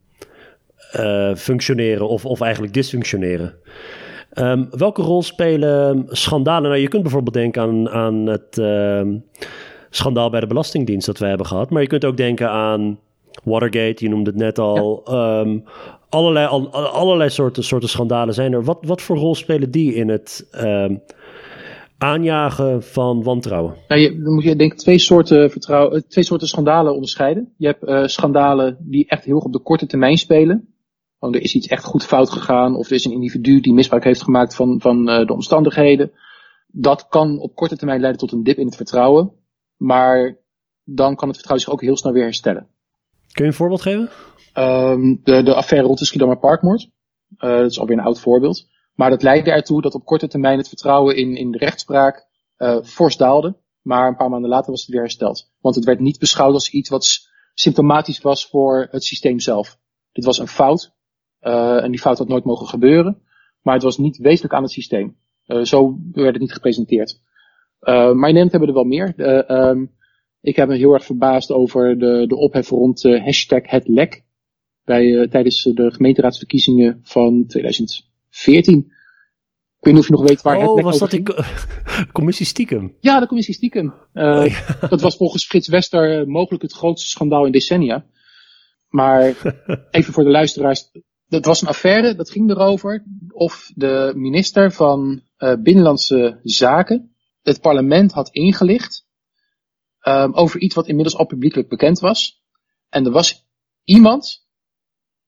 uh, functioneren of, of eigenlijk dysfunctioneren. Um, welke rol spelen schandalen? Nou, je kunt bijvoorbeeld denken aan, aan het uh, schandaal bij de Belastingdienst dat wij hebben gehad. Maar je kunt ook denken aan Watergate, je noemde het net al. Ja. Um, allerlei, al, allerlei soorten, soorten schandalen zijn er. Wat, wat voor rol spelen die in het um, aanjagen van wantrouwen? Nou, je, dan moet je denk ik twee soorten, vertrouwen, twee soorten schandalen onderscheiden. Je hebt uh, schandalen die echt heel op de korte termijn spelen. Want er is iets echt goed fout gegaan, of er is een individu die misbruik heeft gemaakt van, van uh, de omstandigheden. Dat kan op korte termijn leiden tot een dip in het vertrouwen. Maar dan kan het vertrouwen zich ook heel snel weer herstellen. Kun je een voorbeeld geven? Um, de, de affaire rond de Schiedammer Parkmoord. Uh, dat is alweer een oud voorbeeld. Maar dat leidde ertoe dat op korte termijn het vertrouwen in, in de rechtspraak uh, fors daalde. Maar een paar maanden later was het weer hersteld. Want het werd niet beschouwd als iets wat symptomatisch was voor het systeem zelf. Dit was een fout. Uh, en die fout had nooit mogen gebeuren. Maar het was niet wezenlijk aan het systeem. zo werd het niet gepresenteerd. maar in Nederland hebben er wel meer. Ehm, ik heb me heel erg verbaasd over de, de ophef rond hashtag het lek. Bij, tijdens de gemeenteraadsverkiezingen van 2014. Ik weet niet of je nog weet waar oh, het was dat die commissie stiekem? Ja, de commissie stiekem. Uh, Dat was volgens Frits Wester uh, mogelijk het grootste schandaal in decennia. Maar even voor de luisteraars. Dat was een affaire, dat ging erover of de minister van uh, Binnenlandse Zaken het parlement had ingelicht over iets wat inmiddels al publiekelijk bekend was. En er was iemand,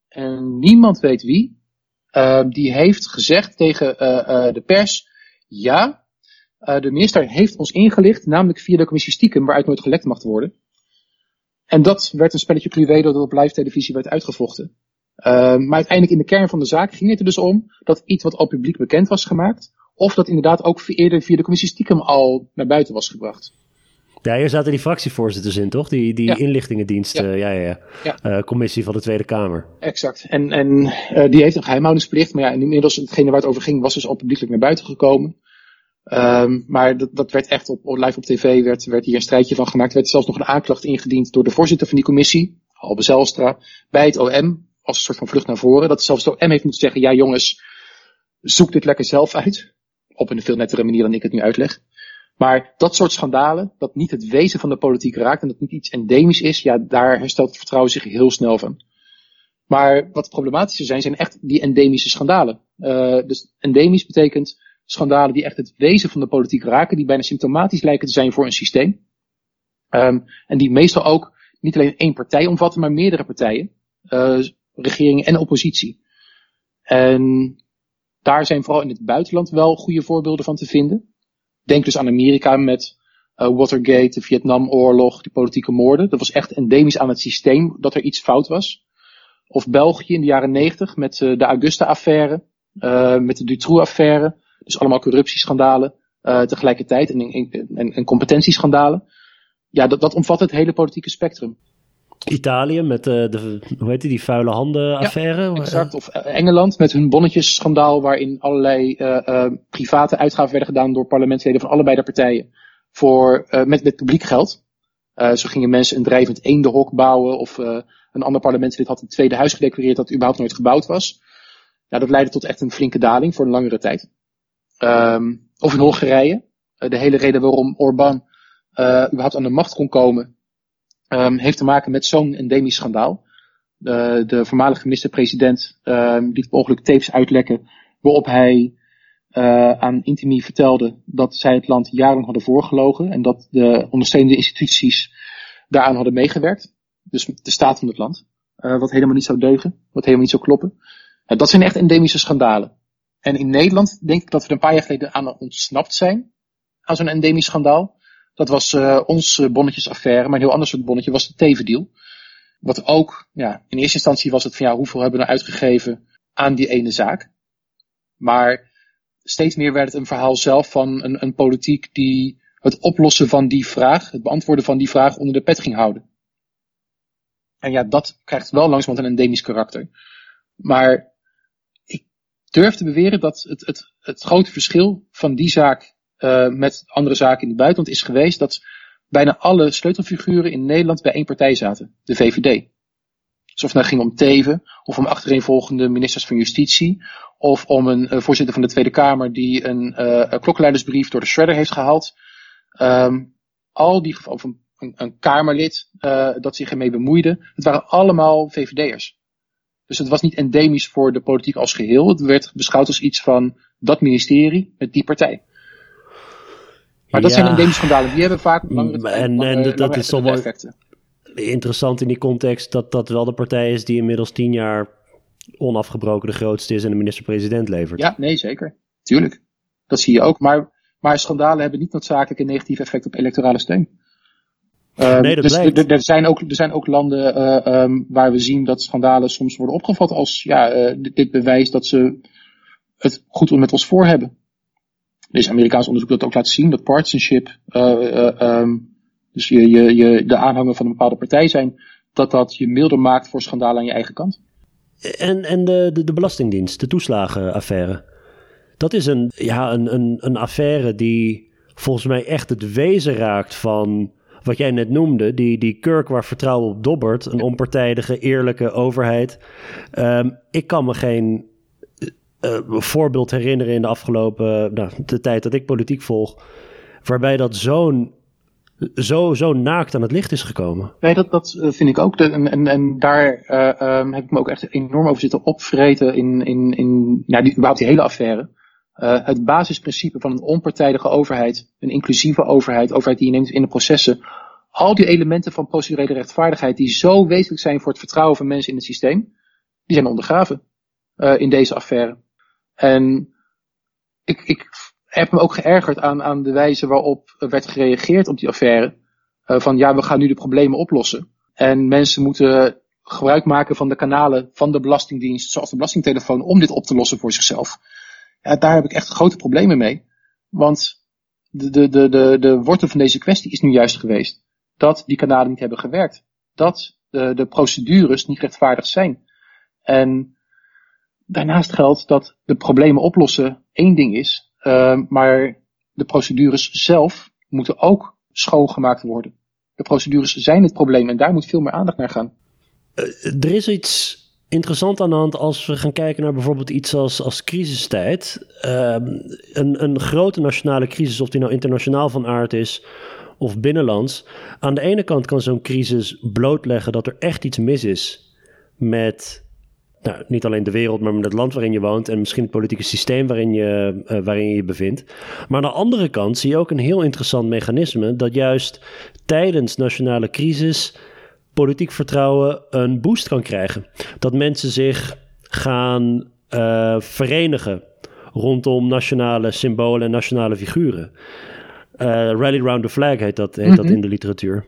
en niemand weet wie, die heeft gezegd tegen uh, uh, de pers, ja, de minister heeft ons ingelicht, namelijk via de commissie stiekem, waaruit nooit gelekt mag worden. En dat werd een spelletje Cluedo dat op live televisie werd uitgevochten. maar uiteindelijk in de kern van de zaak ging het er dus om dat iets wat al publiek bekend was gemaakt, of dat inderdaad ook eerder via de commissie stiekem al naar buiten was gebracht. Ja, hier zaten die fractievoorzitters in, toch? Die, die inlichtingendienst, ja. ja, ja, ja. Uh, commissie van de Tweede Kamer. Exact. En, en uh, die heeft een geheimhoudingsplicht. Maar ja, inmiddels, hetgene waar het over ging, was dus al publiekelijk naar buiten gekomen. Um, maar dat, dat werd echt op, live op tv, werd, werd hier een strijdje van gemaakt. Er werd zelfs nog een aanklacht ingediend door de voorzitter van die commissie, Albe Zelstra, bij het OM, als een soort van vlucht naar voren. Dat zelfs het OM heeft moeten zeggen, ja jongens, zoek dit lekker zelf uit. Op een veel nettere manier dan ik het nu uitleg. Maar dat soort schandalen, dat niet het wezen van de politiek raakt en dat niet iets endemisch is, ja, daar herstelt het vertrouwen zich heel snel van. Maar wat problematischer zijn, zijn echt die endemische schandalen. Uh, dus endemisch betekent schandalen die echt het wezen van de politiek raken, die bijna symptomatisch lijken te zijn voor een systeem. Um, en die meestal ook niet alleen één partij omvatten, maar meerdere partijen. Uh, regering en oppositie. En daar zijn vooral in het buitenland wel goede voorbeelden van te vinden. Denk dus aan Amerika met uh, Watergate, de Vietnamoorlog, die politieke moorden. Dat was echt endemisch aan het systeem dat er iets fout was. Of België in de jaren negentig met uh, de Augusta-affaire, uh, met de Dutroux-affaire. Dus allemaal corruptieschandalen tegelijkertijd en, en, en, competentieschandalen. Ja, dat, dat omvat het hele politieke spectrum. Italië met de, de, hoe heet die, die vuile handen affaire. Ja, exact. Of Engeland met hun bonnetjesschandaal waarin allerlei uh, uh, private uitgaven werden gedaan door parlementsleden van allebei de partijen voor, uh, met, met publiek geld. zo gingen mensen een drijvend eendenhok bouwen of een ander parlementslid had een tweede huis gedeclareerd dat überhaupt nooit gebouwd was. Ja, dat leidde tot echt een flinke daling voor een langere tijd. Um, of in Hongarije. de hele reden waarom Orbán überhaupt aan de macht kon komen um, heeft te maken met zo'n endemisch schandaal. De, voormalige minister-president um, liet mogelijk tapes uitlekken waarop hij uh, aan Intimi vertelde dat zij het land jarenlang hadden voorgelogen en dat de ondersteunende instituties daaraan hadden meegewerkt. Dus de staat van het land. Uh, wat helemaal niet zou deugen, wat helemaal niet zou kloppen. Uh, dat zijn echt endemische schandalen. En in Nederland denk ik dat we er een paar jaar geleden aan ontsnapt zijn. Aan zo'n endemisch schandaal. Dat was uh, ons eh, bonnetjesaffaire, maar een heel ander soort bonnetje was de Tevendeal. Wat ook, ja, in eerste instantie was het van ja, hoeveel hebben we nou uitgegeven aan die ene zaak. Maar steeds meer werd het een verhaal zelf van een, een politiek die het oplossen van die vraag, het beantwoorden van die vraag onder de pet ging houden. En ja, dat krijgt wel langzamerhand een endemisch karakter. Maar ik durf te beweren dat het, het, het grote verschil van die zaak uh, met andere zaken in het buitenland is geweest dat bijna alle sleutelfiguren in Nederland bij één partij zaten, de VVD. Dus of het nou ging om Teven, of om achtereenvolgende ministers van Justitie, of om een uh, voorzitter van de Tweede Kamer die een, uh, door de shredder heeft gehaald. Um, al die of een, een, Kamerlid dat zich ermee bemoeide, het waren allemaal VVD'ers. Dus het was niet endemisch voor de politiek als geheel. Het werd beschouwd als iets van dat ministerie met die partij. Maar dat zijn endemische schandalen. Die hebben vaak langere, en, en dat, dat is toch wel interessant in die context dat dat wel de partij is die inmiddels tien jaar onafgebroken de grootste is en de minister-president levert. Ja, nee, zeker. Tuurlijk. Dat zie je ook. Maar, maar schandalen hebben niet noodzakelijk een negatief effect op electorale steun. Uh, nee, dat dus er, er, zijn ook, er zijn ook landen uh, um, waar we zien dat schandalen soms worden opgevat als ja, uh, dit, dit bewijst dat ze het goed met ons voor hebben is Amerikaans onderzoek dat ook laat zien, dat partisanship, uh, um, dus je, je, je, de aanhanger van een bepaalde partij zijn, dat dat je milder maakt voor schandalen aan je eigen kant. En, en de, de, de Belastingdienst, de toeslagenaffaire. Dat is een, ja, een, een, een affaire die volgens mij echt het wezen raakt van wat jij net noemde. Die, die kurk waar vertrouwen op dobbert. Een onpartijdige, eerlijke overheid. Ehm, ik kan me geen uh, voorbeeld herinneren in de afgelopen nou, de tijd dat ik politiek volg. Waarbij dat zo'n zo, zo naakt aan het licht is gekomen. Nee, dat, dat eh, vind ik ook. En, en, en daar um, heb ik me ook echt enorm over zitten opvreten in, in, in ja, die, überhaupt die hele affaire. Het basisprincipe van een onpartijdige overheid, een inclusieve overheid, overheid die neemt in de processen. Al die elementen van procedurele rechtvaardigheid die zo wezenlijk zijn voor het vertrouwen van mensen in het systeem, die zijn ondergraven in deze affaire. En ik, ik heb me ook geërgerd aan, aan de wijze waarop werd gereageerd op die affaire. Uh, van ja, we gaan nu de problemen oplossen. En mensen moeten gebruik maken van de kanalen van de Belastingdienst, zoals de Belastingtelefoon, om dit op te lossen voor zichzelf. Ja, daar heb ik echt grote problemen mee. Want de, de, de, de, wortel van deze kwestie is nu juist geweest dat die kanalen niet hebben gewerkt. Dat de, de procedures niet rechtvaardig zijn. En daarnaast geldt dat de problemen oplossen één ding is, uh, maar de procedures zelf moeten ook schoongemaakt worden. De procedures zijn het probleem en daar moet veel meer aandacht naar gaan. Uh, er is iets interessant aan de hand als we gaan kijken naar bijvoorbeeld iets als, als crisistijd. Uh, een, een grote nationale crisis, of die nou internationaal van aard is of binnenlands. Aan de ene kant kan zo'n crisis blootleggen dat er echt iets mis is met nou, niet alleen de wereld, maar met het land waarin je woont en misschien het politieke systeem waarin je, uh, waarin je je bevindt. Maar aan de andere kant zie je ook een heel interessant mechanisme dat juist tijdens nationale crisis politiek vertrouwen een boost kan krijgen. Dat mensen zich gaan uh, verenigen rondom nationale symbolen en nationale figuren. Uh, Rally Round the Flag heet dat, heet mm -hmm. dat in de literatuur.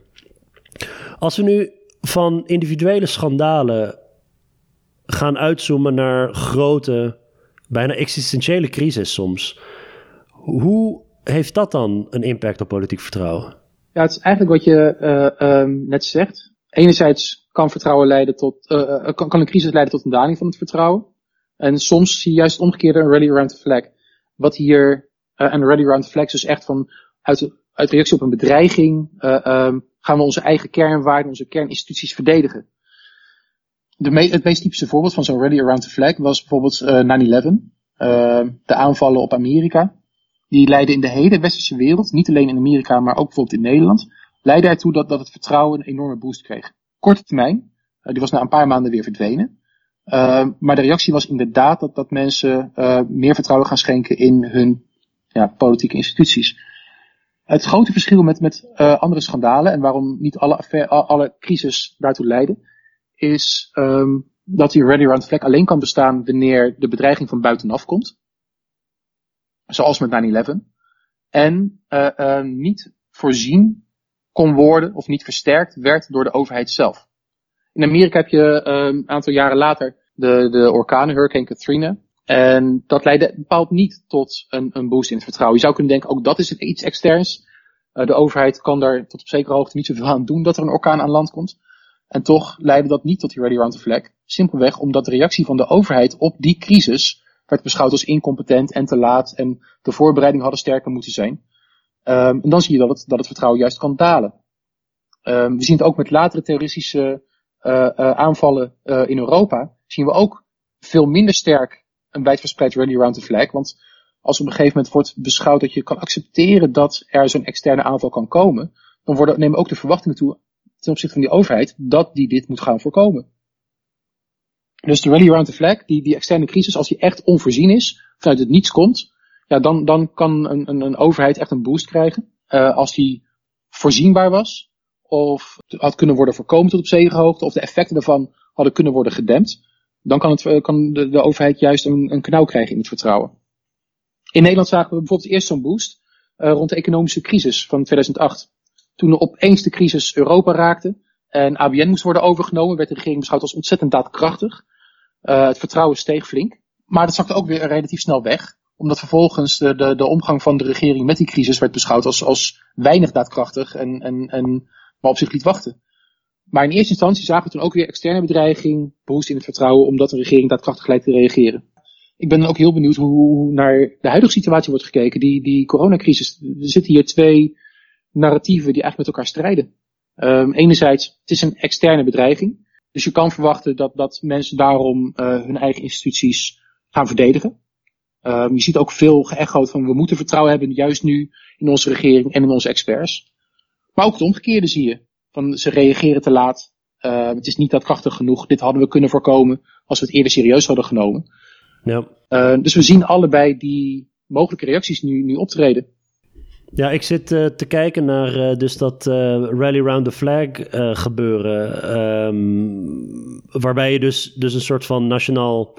Als we nu van individuele schandalen gaan uitzoomen naar grote, bijna existentiële crisis soms. Hoe heeft dat dan een impact op politiek vertrouwen? Ja, het is eigenlijk wat je uh, um, net zegt. Enerzijds kan vertrouwen leiden tot, uh, kan, kan een crisis leiden tot een daling van het vertrouwen. En soms zie je juist omgekeerde een rally around the flag. Wat hier, uh, een rally around the flag is dus echt van, uit, uit reactie op een bedreiging, um, gaan we onze eigen kernwaarden, onze kerninstituties verdedigen de het meest typische voorbeeld van zo'n rally around the flag was bijvoorbeeld uh, 9-11. Uh, de aanvallen op Amerika. Die leidden in de hele westerse wereld, niet alleen in Amerika, maar ook bijvoorbeeld in Nederland, leidden ertoe dat, dat het vertrouwen een enorme boost kreeg. Korte termijn, uh, die was na een paar maanden weer verdwenen. Maar de reactie was inderdaad dat, dat mensen meer vertrouwen gaan schenken in hun ja, politieke instituties. Het grote verschil met, met andere schandalen en waarom niet alle, alle crisis daartoe leiden, is um, dat die ready round flag alleen kan bestaan wanneer de bedreiging van buitenaf komt. Zoals met 9-11. En uh, niet voorzien kon worden of niet versterkt werd door de overheid zelf. In Amerika heb je een um, aantal jaren later de, de orkanen, Hurricane Katrina. En dat leidde bepaald niet tot een, een boost in het vertrouwen. Je zou kunnen denken, ook dat is iets externs. Uh, de overheid kan daar tot op zekere hoogte niet zoveel aan doen dat er een orkaan aan land komt. En toch leidde dat niet tot die Ready Round the Flag. Simpelweg omdat de reactie van de overheid op die crisis werd beschouwd als incompetent en te laat en de voorbereiding hadden sterker moeten zijn. Um, en dan zie je dat het, dat het vertrouwen juist kan dalen. Um, we zien het ook met latere terroristische uh, uh, aanvallen uh, in Europa. Zien we ook veel minder sterk een wijdverspreid rally around the flag. Want als op een gegeven moment wordt beschouwd dat je kan accepteren dat er zo'n externe aanval kan komen, dan worden, nemen ook de verwachtingen toe ten opzichte van die overheid dat die dit moet gaan voorkomen. Dus de rally around the flag, die, die externe crisis, als die echt onvoorzien is, vanuit het niets komt, ja, dan, dan kan een, een, een overheid echt een boost krijgen. Uh, als die voorzienbaar was, of had kunnen worden voorkomen tot op zekere hoogte, of de effecten daarvan hadden kunnen worden gedempt, dan kan, het, kan de, overheid juist een, een knauw krijgen in het vertrouwen. In Nederland zagen we bijvoorbeeld eerst zo'n boost uh, rond de economische crisis van 2008. Toen opeens de crisis Europa raakte en ABN moest worden overgenomen, werd de regering beschouwd als ontzettend daadkrachtig. Uh, het vertrouwen steeg flink. Maar dat zakte ook weer relatief snel weg. Omdat vervolgens de, de, de omgang van de regering met die crisis werd beschouwd als, als weinig daadkrachtig en, en, en maar op zich liet wachten. Maar in eerste instantie zagen we toen ook weer externe bedreiging, boost in het vertrouwen, omdat de regering daadkrachtig lijkt te reageren. ik ben ook heel benieuwd hoe naar de huidige situatie wordt gekeken. Die, die coronacrisis, er zitten hier twee narratieven die eigenlijk met elkaar strijden. Um, enerzijds, het is een externe bedreiging. Dus je kan verwachten dat, dat mensen daarom uh, hun eigen instituties gaan verdedigen. Um, je ziet ook veel geëchoed van we moeten vertrouwen hebben, juist nu in onze regering en in onze experts. Maar ook het omgekeerde zie je. Van ze reageren te laat. Uh, het is niet dat krachtig genoeg. Dit hadden we kunnen voorkomen als we het eerder serieus hadden genomen. Ja. Uh, dus we zien allebei die mogelijke reacties nu, nu optreden. Ja, ik zit uh, te kijken naar uh, dus dat Rally Round the Flag gebeuren. Um, waarbij je dus, dus een soort van nationaal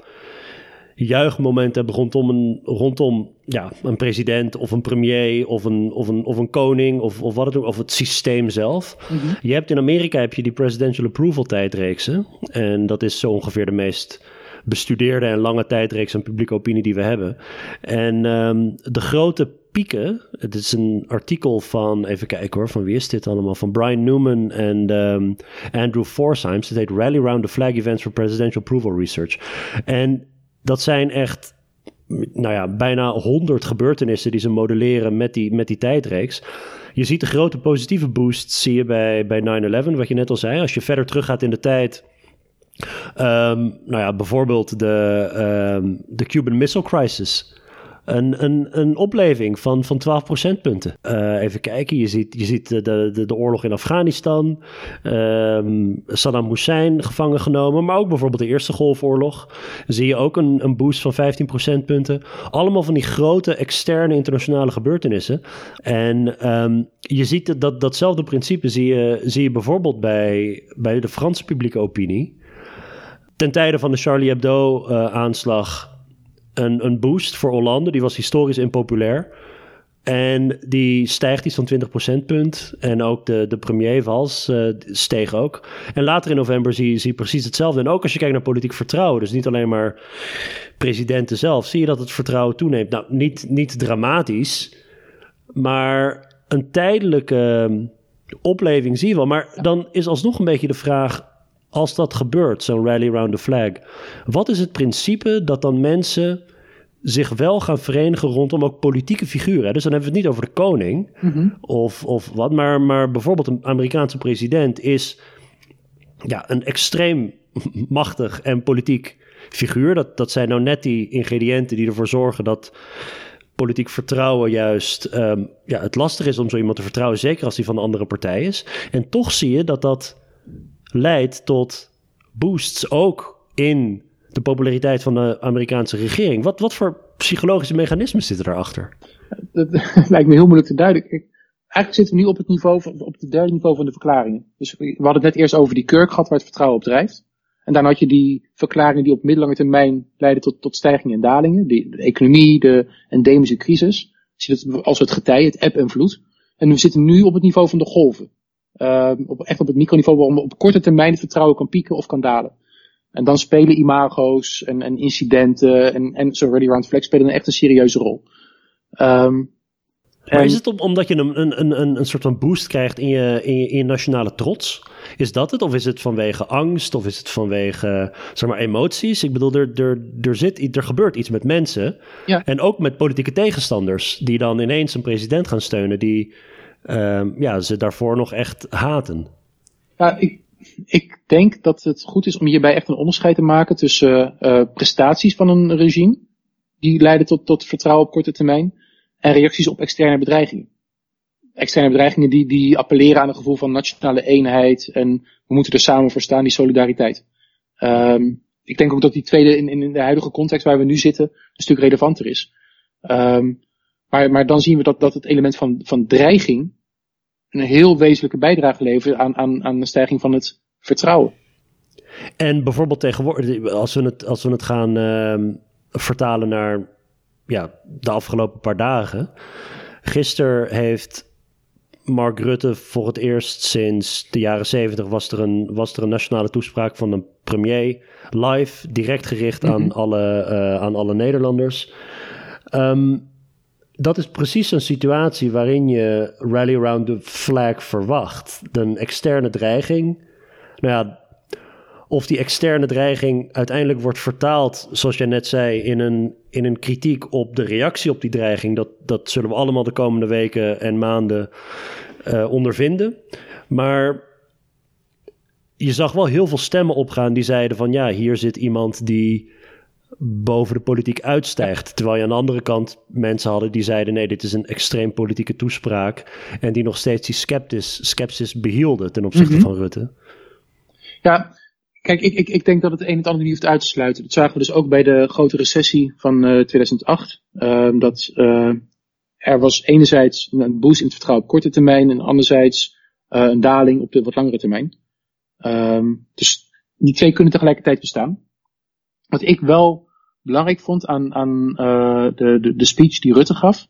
juichmoment hebt rondom een, rondom, ja, een president of een premier of een, of een, of een koning of, of wat het ook, of het systeem zelf. Mm -hmm. Je hebt in Amerika heb je die presidential approval tijdreeksen. En dat is zo ongeveer de meest bestudeerde en lange tijdreeks aan publieke opinie die we hebben. En um, de grote pieken, het is een artikel van, even kijken hoor, van wie is dit allemaal? Van Brian Newman en um, Andrew Forsymes. Het heet Rally Round the Flag Events for Presidential Approval Research. En dat zijn echt nou ja, bijna honderd gebeurtenissen die ze modelleren met die, met die tijdreeks. Je ziet de grote positieve boost zie je bij, bij 9-11, wat je net al zei. Als je verder teruggaat in de tijd, Um, nou ja, bijvoorbeeld de, um, de Cuban Missile Crisis. Een, een, een opleving van, van 12 procentpunten. Uh, even kijken, je ziet, je ziet de, de, de oorlog in Afghanistan. Um, Saddam Hussein gevangen genomen. Maar ook bijvoorbeeld de Eerste Golfoorlog. zie je ook een, een boost van 15 procentpunten. Allemaal van die grote externe internationale gebeurtenissen. En um, je ziet dat, datzelfde principe zie je, zie je bijvoorbeeld bij, bij de Franse publieke opinie ten tijde van de Charlie Hebdo-aanslag uh, een, een boost voor Hollande. Die was historisch impopulair. En die stijgt iets van 20 procentpunt. En ook de, de premier Vals uh, steeg ook. En later in november zie, zie je precies hetzelfde. En ook als je kijkt naar politiek vertrouwen. Dus niet alleen maar presidenten zelf. Zie je dat het vertrouwen toeneemt. Nou, niet, niet dramatisch. Maar een tijdelijke ehm, opleving zie je wel. Maar dan is alsnog een beetje de vraag als dat gebeurt, zo'n rally round the flag, wat is het principe dat dan mensen zich wel gaan verenigen rondom ook politieke figuren? Dus dan hebben we het niet over de koning mm-hmm. of, of wat, maar, maar bijvoorbeeld een Amerikaanse president is ja, een extreem machtig en politiek figuur. Dat, dat zijn nou net die ingrediënten die ervoor zorgen dat politiek vertrouwen juist um, ja, het lastig is om zo iemand te vertrouwen, zeker als die van een andere partij is. En toch zie je dat dat leidt tot boosts ook in de populariteit van de Amerikaanse regering. Wat, wat voor psychologische mechanismen zitten daarachter? Dat lijkt me heel moeilijk te duiden. Eigenlijk zitten we nu op het niveau, op het derde niveau van de verklaringen. Dus we hadden het net eerst over die kurk gehad waar het vertrouwen op drijft. En dan had je die verklaringen die op middellange termijn leiden tot, tot stijgingen en dalingen. De, economie, de endemische crisis. Je ziet het als het getij, het eb en vloed. En we zitten nu op het niveau van de golven. Uh, op, echt op het microniveau waarom op korte termijn het vertrouwen kan pieken of kan dalen. En dan spelen imago's en, en incidenten en, en zo Ready Round Flex spelen een echt een serieuze rol. Um, maar is het omdat je een, een, een, een soort van boost krijgt in je, in, je, in je nationale trots? Is dat het? Of is het vanwege angst? Of is het vanwege zeg maar, emoties? Ik bedoel, er, er, er, zit, er gebeurt iets met mensen. Ja. En ook met politieke tegenstanders. Die dan ineens een president gaan steunen die uh, ja, ze daarvoor nog echt haten. Ja, ik, ik denk dat het goed is om hierbij echt een onderscheid te maken tussen uh, prestaties van een regime, die leiden tot, tot vertrouwen op korte termijn, en reacties op externe bedreigingen. Externe bedreigingen die, die appelleren aan een gevoel van nationale eenheid en we moeten er samen voor staan, die solidariteit. Um, ik denk ook dat die tweede in, in de huidige context waar we nu zitten een stuk relevanter is. Um, maar, maar dan zien we dat, dat het element van, van dreiging een heel wezenlijke bijdrage levert aan, aan, aan de stijging van het vertrouwen. En bijvoorbeeld tegenwoordig, als we het, als we het gaan uh, vertalen naar ja, de afgelopen paar dagen. Gisteren heeft Mark Rutte voor het eerst sinds de jaren zeventig was er een, was er een nationale toespraak van een premier live, direct gericht aan, mhm. alle, uh, aan alle Nederlanders. Um, dat is precies een situatie waarin je rally around the flag verwacht. Een externe dreiging. Nou ja, of die externe dreiging uiteindelijk wordt vertaald, zoals jij net zei, in een, in een kritiek op de reactie op die dreiging, dat, dat zullen we allemaal de komende weken en maanden uh, ondervinden. Maar je zag wel heel veel stemmen opgaan die zeiden van ja, hier zit iemand die boven de politiek uitstijgt. Terwijl je aan de andere kant mensen hadden die zeiden: nee, dit is een extreem politieke toespraak. En die nog steeds die sceptis, sceptisch behielden ten opzichte mhm. van Rutte. Ja, kijk, ik, ik, ik denk dat het een en ander niet hoeft uit te sluiten. Dat zagen we dus ook bij de grote recessie van uh, 2008. Uh, dat uh, er was enerzijds een boost in het vertrouwen op korte termijn en anderzijds uh, een daling op de wat langere termijn. Um, dus die twee kunnen tegelijkertijd bestaan. Wat ik wel belangrijk vond aan, aan uh, de, de, de speech die Rutte gaf,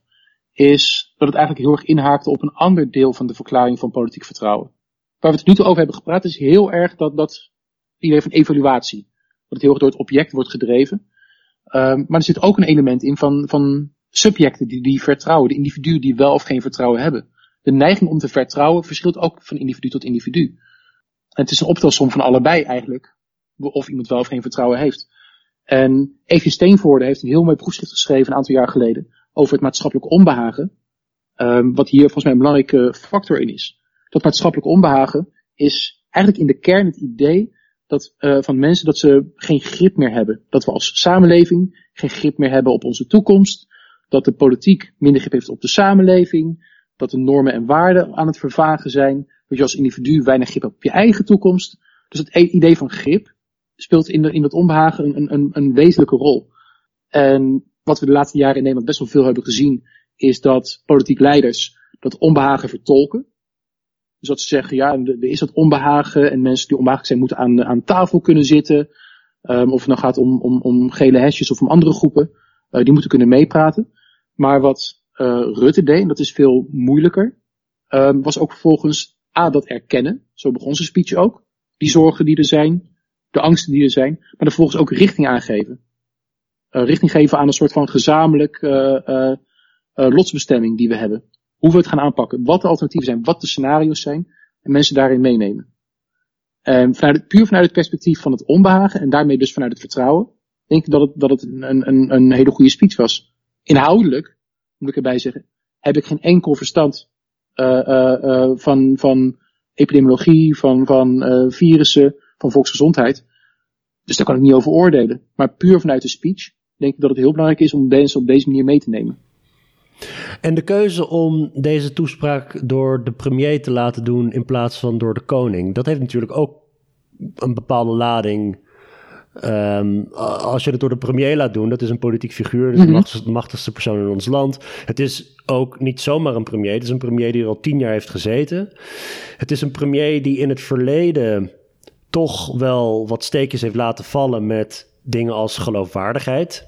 is dat het eigenlijk heel erg inhaakte op een ander deel van de verklaring van politiek vertrouwen. Waar we het nu toe over hebben gepraat is heel erg dat, dat idee van evaluatie. Dat het heel erg door het object wordt gedreven. Um, maar er zit ook een element in van, van subjecten die, die vertrouwen, de individuen die wel of geen vertrouwen hebben. De neiging om te vertrouwen verschilt ook van individu tot individu. Het is een optelsom van allebei eigenlijk, of iemand wel of geen vertrouwen heeft. En Evie Steenvoorde heeft een heel mooi proefschrift geschreven een aantal jaar geleden over het maatschappelijk onbehagen. Um, wat hier volgens mij een belangrijke factor in is. Dat maatschappelijk onbehagen is eigenlijk in de kern het idee dat, uh, van mensen dat ze geen grip meer hebben. Dat we als samenleving geen grip meer hebben op onze toekomst. Dat de politiek minder grip heeft op de samenleving. Dat de normen en waarden aan het vervagen zijn. Dat je als individu weinig grip hebt op je eigen toekomst. Dus het idee van grip speelt in, in dat onbehagen een, een, een wezenlijke rol. En wat we de laatste jaren in Nederland best wel veel hebben gezien, is dat politiek leiders dat onbehagen vertolken. Dus dat ze zeggen, ja, er is dat onbehagen en mensen die onbehagen zijn moeten aan, aan tafel kunnen zitten. Um, of het nou gaat om, om, om gele hesjes of om andere groepen, uh, die moeten kunnen meepraten. Maar wat uh, Rutte deed, en dat is veel moeilijker, um, was ook vervolgens A, dat erkennen. Zo begon zijn speech ook. Die zorgen die er zijn, de angsten die er zijn, maar dan vervolgens ook richting aangeven. Uh, richting geven aan een soort van gezamenlijk lotsbestemming die we hebben. Hoe we het gaan aanpakken, wat de alternatieven zijn, wat de scenario's zijn, en mensen daarin meenemen. En vanuit het, puur vanuit het perspectief van het onbehagen en daarmee dus vanuit het vertrouwen, denk ik dat het, dat het een, een, een hele goede speech was. Inhoudelijk, moet ik erbij zeggen, heb ik geen enkel verstand van, van epidemiologie, van, van virussen, van volksgezondheid. Dus daar kan ik niet over oordelen. Maar puur vanuit de speech denk ik dat het heel belangrijk is om mensen op deze manier mee te nemen. En de keuze om deze toespraak door de premier te laten doen in plaats van door de koning, dat heeft natuurlijk ook een bepaalde lading. Um, als je het door de premier laat doen, dat is een politiek figuur, dus mm de machtigste persoon in ons land. Het is ook niet zomaar een premier, het is een premier die er al tien jaar heeft gezeten. Het is een premier die in het verleden toch wel wat steekjes heeft laten vallen met dingen als geloofwaardigheid.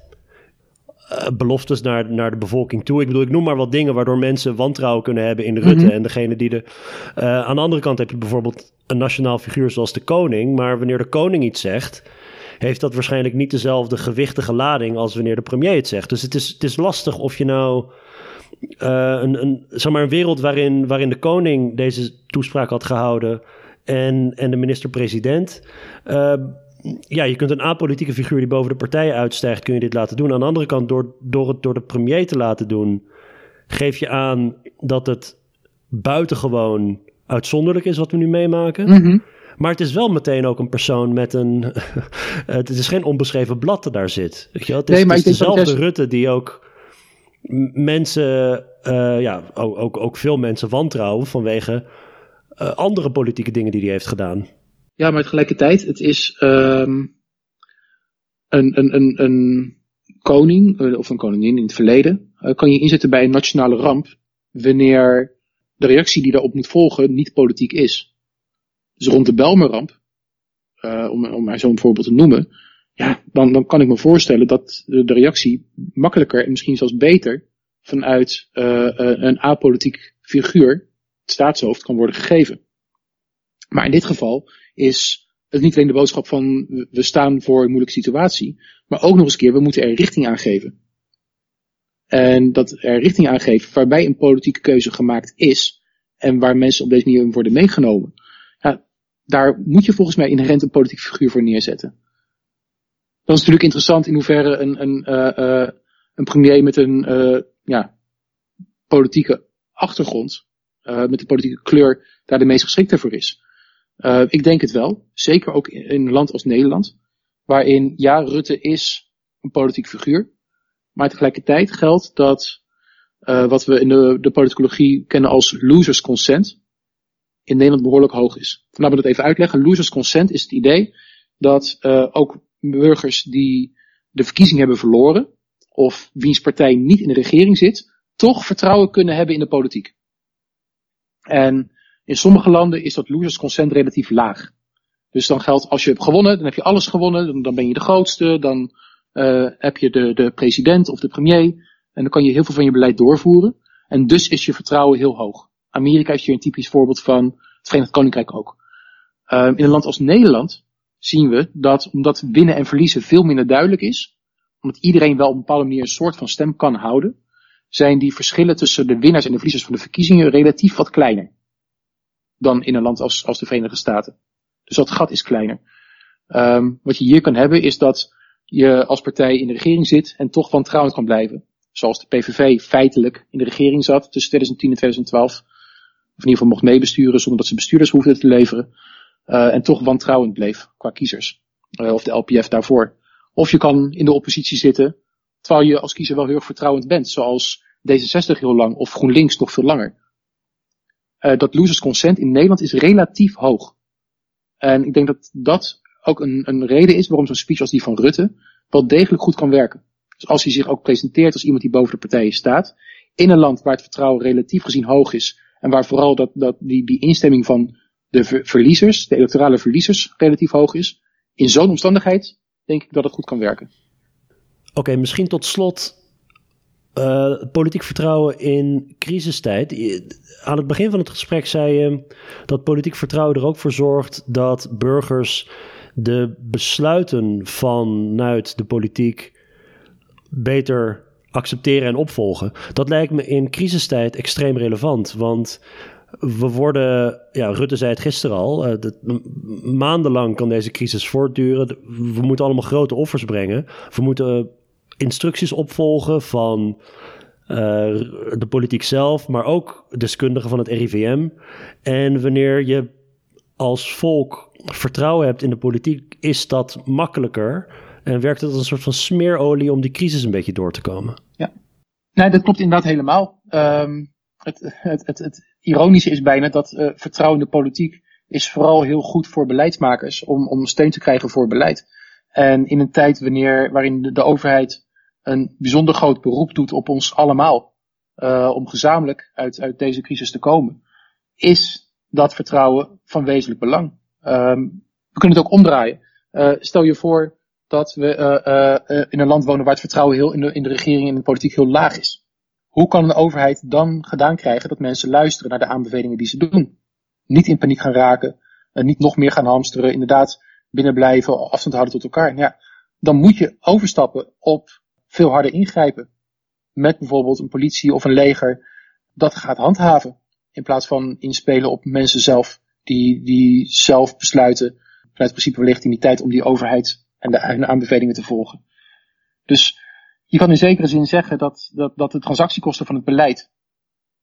Uh, beloftes naar, naar de bevolking toe. Ik bedoel, ik noem maar wat dingen waardoor mensen wantrouwen kunnen hebben in de Rutte mhm. en degene die de. Uh, aan de andere kant heb je bijvoorbeeld een nationaal figuur zoals de koning. Maar wanneer de koning iets zegt, heeft dat waarschijnlijk niet dezelfde gewichtige lading als wanneer de premier het zegt. Dus het is, het is lastig of je nou. Uh, een, een, zeg maar een wereld waarin, waarin de koning deze toespraak had gehouden en, en de minister-president. Uh, ja, je kunt een apolitieke figuur die boven de partijen uitstijgt, kun je dit laten doen. Aan de andere kant, door, door het door de premier te laten doen, geef je aan dat het buitengewoon uitzonderlijk is wat we nu meemaken. Mhm. Maar het is wel meteen ook een persoon met een. het is geen onbeschreven blad dat daar zit. Weet je wel? Het is, nee, maar het is dezelfde Rutte die ook mensen, uh, ja, ook, ook, ook veel mensen wantrouwen vanwege uh, andere politieke dingen die hij heeft gedaan. Ja, maar tegelijkertijd, het is um, een, een, een, een koning uh, of een koningin in het verleden uh, kan je inzetten bij een nationale ramp wanneer de reactie die daarop moet volgen niet politiek is. Dus rond de Belmerramp, om, om maar zo'n voorbeeld te noemen, ja, dan, dan kan ik me voorstellen dat de, reactie makkelijker en misschien zelfs beter vanuit een apolitiek figuur staatshoofd kan worden gegeven. Maar in dit geval is het niet alleen de boodschap van we staan voor een moeilijke situatie, maar ook nog eens keer we moeten er richting aan geven. En dat er richting aan geven waarbij een politieke keuze gemaakt is en waar mensen op deze manier worden meegenomen. Ja, daar moet je volgens mij inherent een politiek figuur voor neerzetten. Dan is natuurlijk interessant in hoeverre een, een, uh, een premier met een ja, politieke achtergrond, met een politieke kleur, daar de meest geschikte voor is. Ik denk het wel, zeker ook in een land als Nederland, waarin ja, Rutte is een politiek figuur, maar tegelijkertijd geldt dat wat we in de, de politicologie kennen als losers consent, in Nederland behoorlijk hoog is. Laten we dat even uitleggen. Losers consent is het idee dat uh, ook burgers die de verkiezing hebben verloren, of wiens partij niet in de regering zit, toch vertrouwen kunnen hebben in de politiek. En in sommige landen is dat losers consent relatief laag. Dus dan geldt, als je hebt gewonnen, dan heb je alles gewonnen, dan, dan ben je de grootste, dan uh, heb je de, de president of de premier, en dan kan je heel veel van je beleid doorvoeren. En dus is je vertrouwen heel hoog. Amerika is hier een typisch voorbeeld van. Het Verenigd Koninkrijk ook. Uh, in een land als Nederland zien we dat omdat winnen en verliezen veel minder duidelijk is, omdat iedereen wel op een bepaalde manier een soort van stem kan houden, zijn die verschillen tussen de winnaars en de verliezers van de verkiezingen relatief wat kleiner dan in een land als, als de Verenigde Staten. Dus dat gat is kleiner. Um, wat je hier kan hebben is dat je als partij in de regering zit en toch wantrouwend kan blijven. Zoals de PVV feitelijk in de regering zat tussen 2010 en 2012 in ieder geval mocht meebesturen zonder dat ze bestuurders hoefden te leveren. Uh, en toch wantrouwend bleef qua kiezers. Uh, of de LPF daarvoor. Of je kan in de oppositie zitten, terwijl je als kiezer wel heel erg vertrouwend bent. Zoals D66 heel lang of GroenLinks nog veel langer. Uh, dat losers consent in Nederland is relatief hoog. En ik denk dat dat ook een, een reden is waarom zo'n speech als die van Rutte wel degelijk goed kan werken. Dus als hij zich ook presenteert als iemand die boven de partijen staat, in een land waar het vertrouwen relatief gezien hoog is, en waar vooral dat, dat die, die instemming van de verliezers, de electorale verliezers, relatief hoog is. In zo'n omstandigheid denk ik dat het goed kan werken. Oké, misschien tot slot uh, politiek vertrouwen in crisistijd. Aan het begin van het gesprek zei je dat politiek vertrouwen er ook voor zorgt dat burgers de besluiten vanuit de politiek beter accepteren en opvolgen. Dat lijkt me in crisistijd extreem relevant. Want we worden, ja, Rutte zei het gisteren al, uh, maandenlang kan deze crisis voortduren. We moeten allemaal grote offers brengen. We moeten instructies opvolgen van uh, de politiek zelf, maar ook deskundigen van het RIVM. En wanneer je als volk vertrouwen hebt in de politiek, is dat makkelijker en werkt het als een soort van smeerolie om die crisis een beetje door te komen. Ja, nee, dat klopt inderdaad helemaal. Um, het, het, het, het, ironische is bijna dat uh, vertrouwen in de politiek is vooral heel goed voor beleidsmakers om, om steun te krijgen voor beleid. En in een tijd wanneer, waarin de overheid een bijzonder groot beroep doet op ons allemaal, uh, om gezamenlijk uit, uit deze crisis te komen, is dat vertrouwen van wezenlijk belang. Um, we kunnen het ook omdraaien. Uh, stel je voor dat we uh, in een land wonen waar het vertrouwen heel in, de, in de regering en de politiek heel laag is. Hoe kan een overheid dan gedaan krijgen dat mensen luisteren naar de aanbevelingen die ze doen? Niet in paniek gaan raken, niet nog meer gaan hamsteren, inderdaad binnen blijven, afstand houden tot elkaar. Ja, dan moet je overstappen op veel harder ingrijpen. Met bijvoorbeeld een politie of een leger dat gaat handhaven. In plaats van inspelen op mensen zelf, die, die zelf besluiten vanuit het principe van legitimiteit om die overheid en de aanbevelingen te volgen. Dus je kan in zekere zin zeggen dat, dat, dat de transactiekosten van het beleid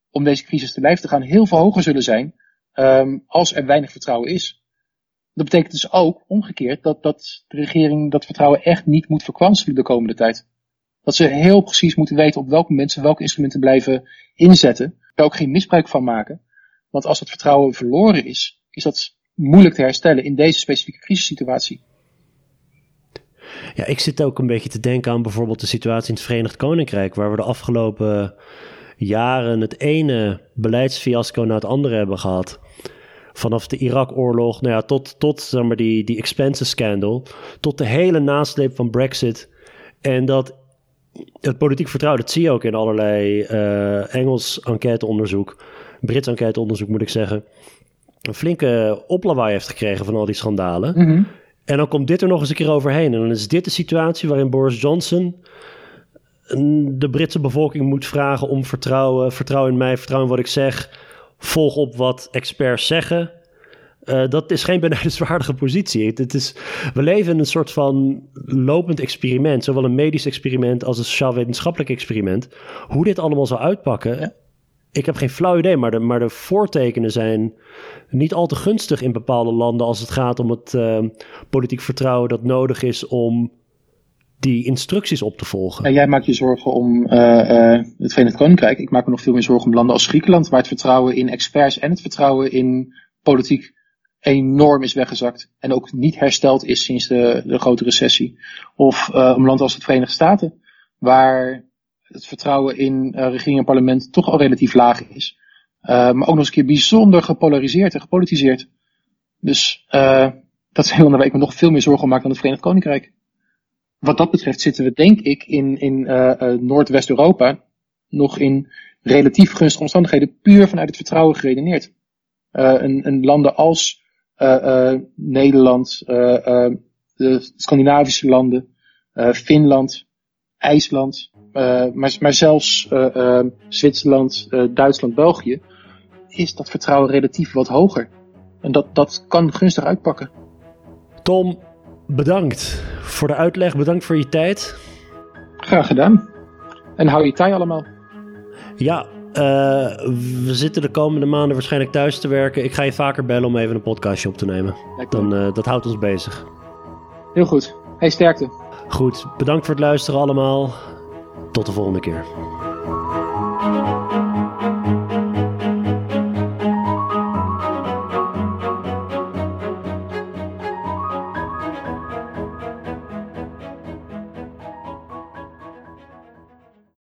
om deze crisis te lijf te gaan heel veel hoger zullen zijn um, als er weinig vertrouwen is. Dat betekent dus ook omgekeerd dat, dat de regering dat vertrouwen echt niet moet verkwanselen de komende tijd. Dat ze heel precies moeten weten op welke mensen welke instrumenten blijven inzetten. Daar ook geen misbruik van maken. Want als het vertrouwen verloren is, is dat moeilijk te herstellen in deze specifieke crisissituatie. Ja, ik zit ook een beetje te denken aan bijvoorbeeld de situatie in het Verenigd Koninkrijk, waar we de afgelopen jaren het ene beleidsfiasco na het andere hebben gehad. Vanaf de Irak-oorlog, nou ja, tot, tot zeg maar, die, die expenses scandal, tot de hele nasleep van Brexit. En dat het politiek vertrouwen, dat zie je ook in allerlei uh, Engels enquêteonderzoek, Brits enquêteonderzoek moet ik zeggen, een flinke oplawaai heeft gekregen van al die schandalen. Mm en dan komt dit er nog eens een keer overheen. En dan is dit de situatie waarin Boris Johnson de Britse bevolking moet vragen om vertrouwen. Vertrouw in mij, vertrouw in wat ik zeg. Volg op wat experts zeggen. Uh, dat is geen benijdenswaardige positie. Het, is, we leven in een soort van lopend experiment, zowel een medisch experiment als een sociaal-wetenschappelijk experiment. Hoe dit allemaal zou uitpakken, ik heb geen flauw idee, maar de, maar de voortekenen zijn niet al te gunstig in bepaalde landen als het gaat om het uh, politiek vertrouwen dat nodig is om die instructies op te volgen. En jij maakt je zorgen om uh, uh, het Verenigd Koninkrijk. Ik maak me nog veel meer zorgen om landen als Griekenland, waar het vertrouwen in experts en het vertrouwen in politiek enorm is weggezakt. En ook niet hersteld is sinds de, de grote recessie. Of uh, om landen als het Verenigde Staten, waar het vertrouwen in uh, regering en parlement toch al relatief laag is. Uh, maar ook nog eens een keer bijzonder gepolariseerd en gepolitiseerd. Dus dat zijn landen waar ik me nog veel meer zorgen om maak dan het Verenigd Koninkrijk. Wat dat betreft zitten we denk ik in, in Noordwest-Europa nog in relatief gunstige omstandigheden puur vanuit het vertrouwen geredeneerd. een, een landen als Nederland, de Scandinavische landen, Finland, IJsland, maar, maar zelfs Zwitserland, Duitsland, België, is dat vertrouwen relatief wat hoger. En dat, dat kan gunstig uitpakken. Tom, bedankt voor de uitleg, bedankt voor je tijd. Graag gedaan. En hou je taai allemaal. Ja, we zitten de komende maanden waarschijnlijk thuis te werken. Ik ga je vaker bellen om even een podcastje op te nemen. Dan, dat houdt ons bezig. Heel goed. Hey, sterkte. Goed, bedankt voor het luisteren allemaal. Tot de volgende keer.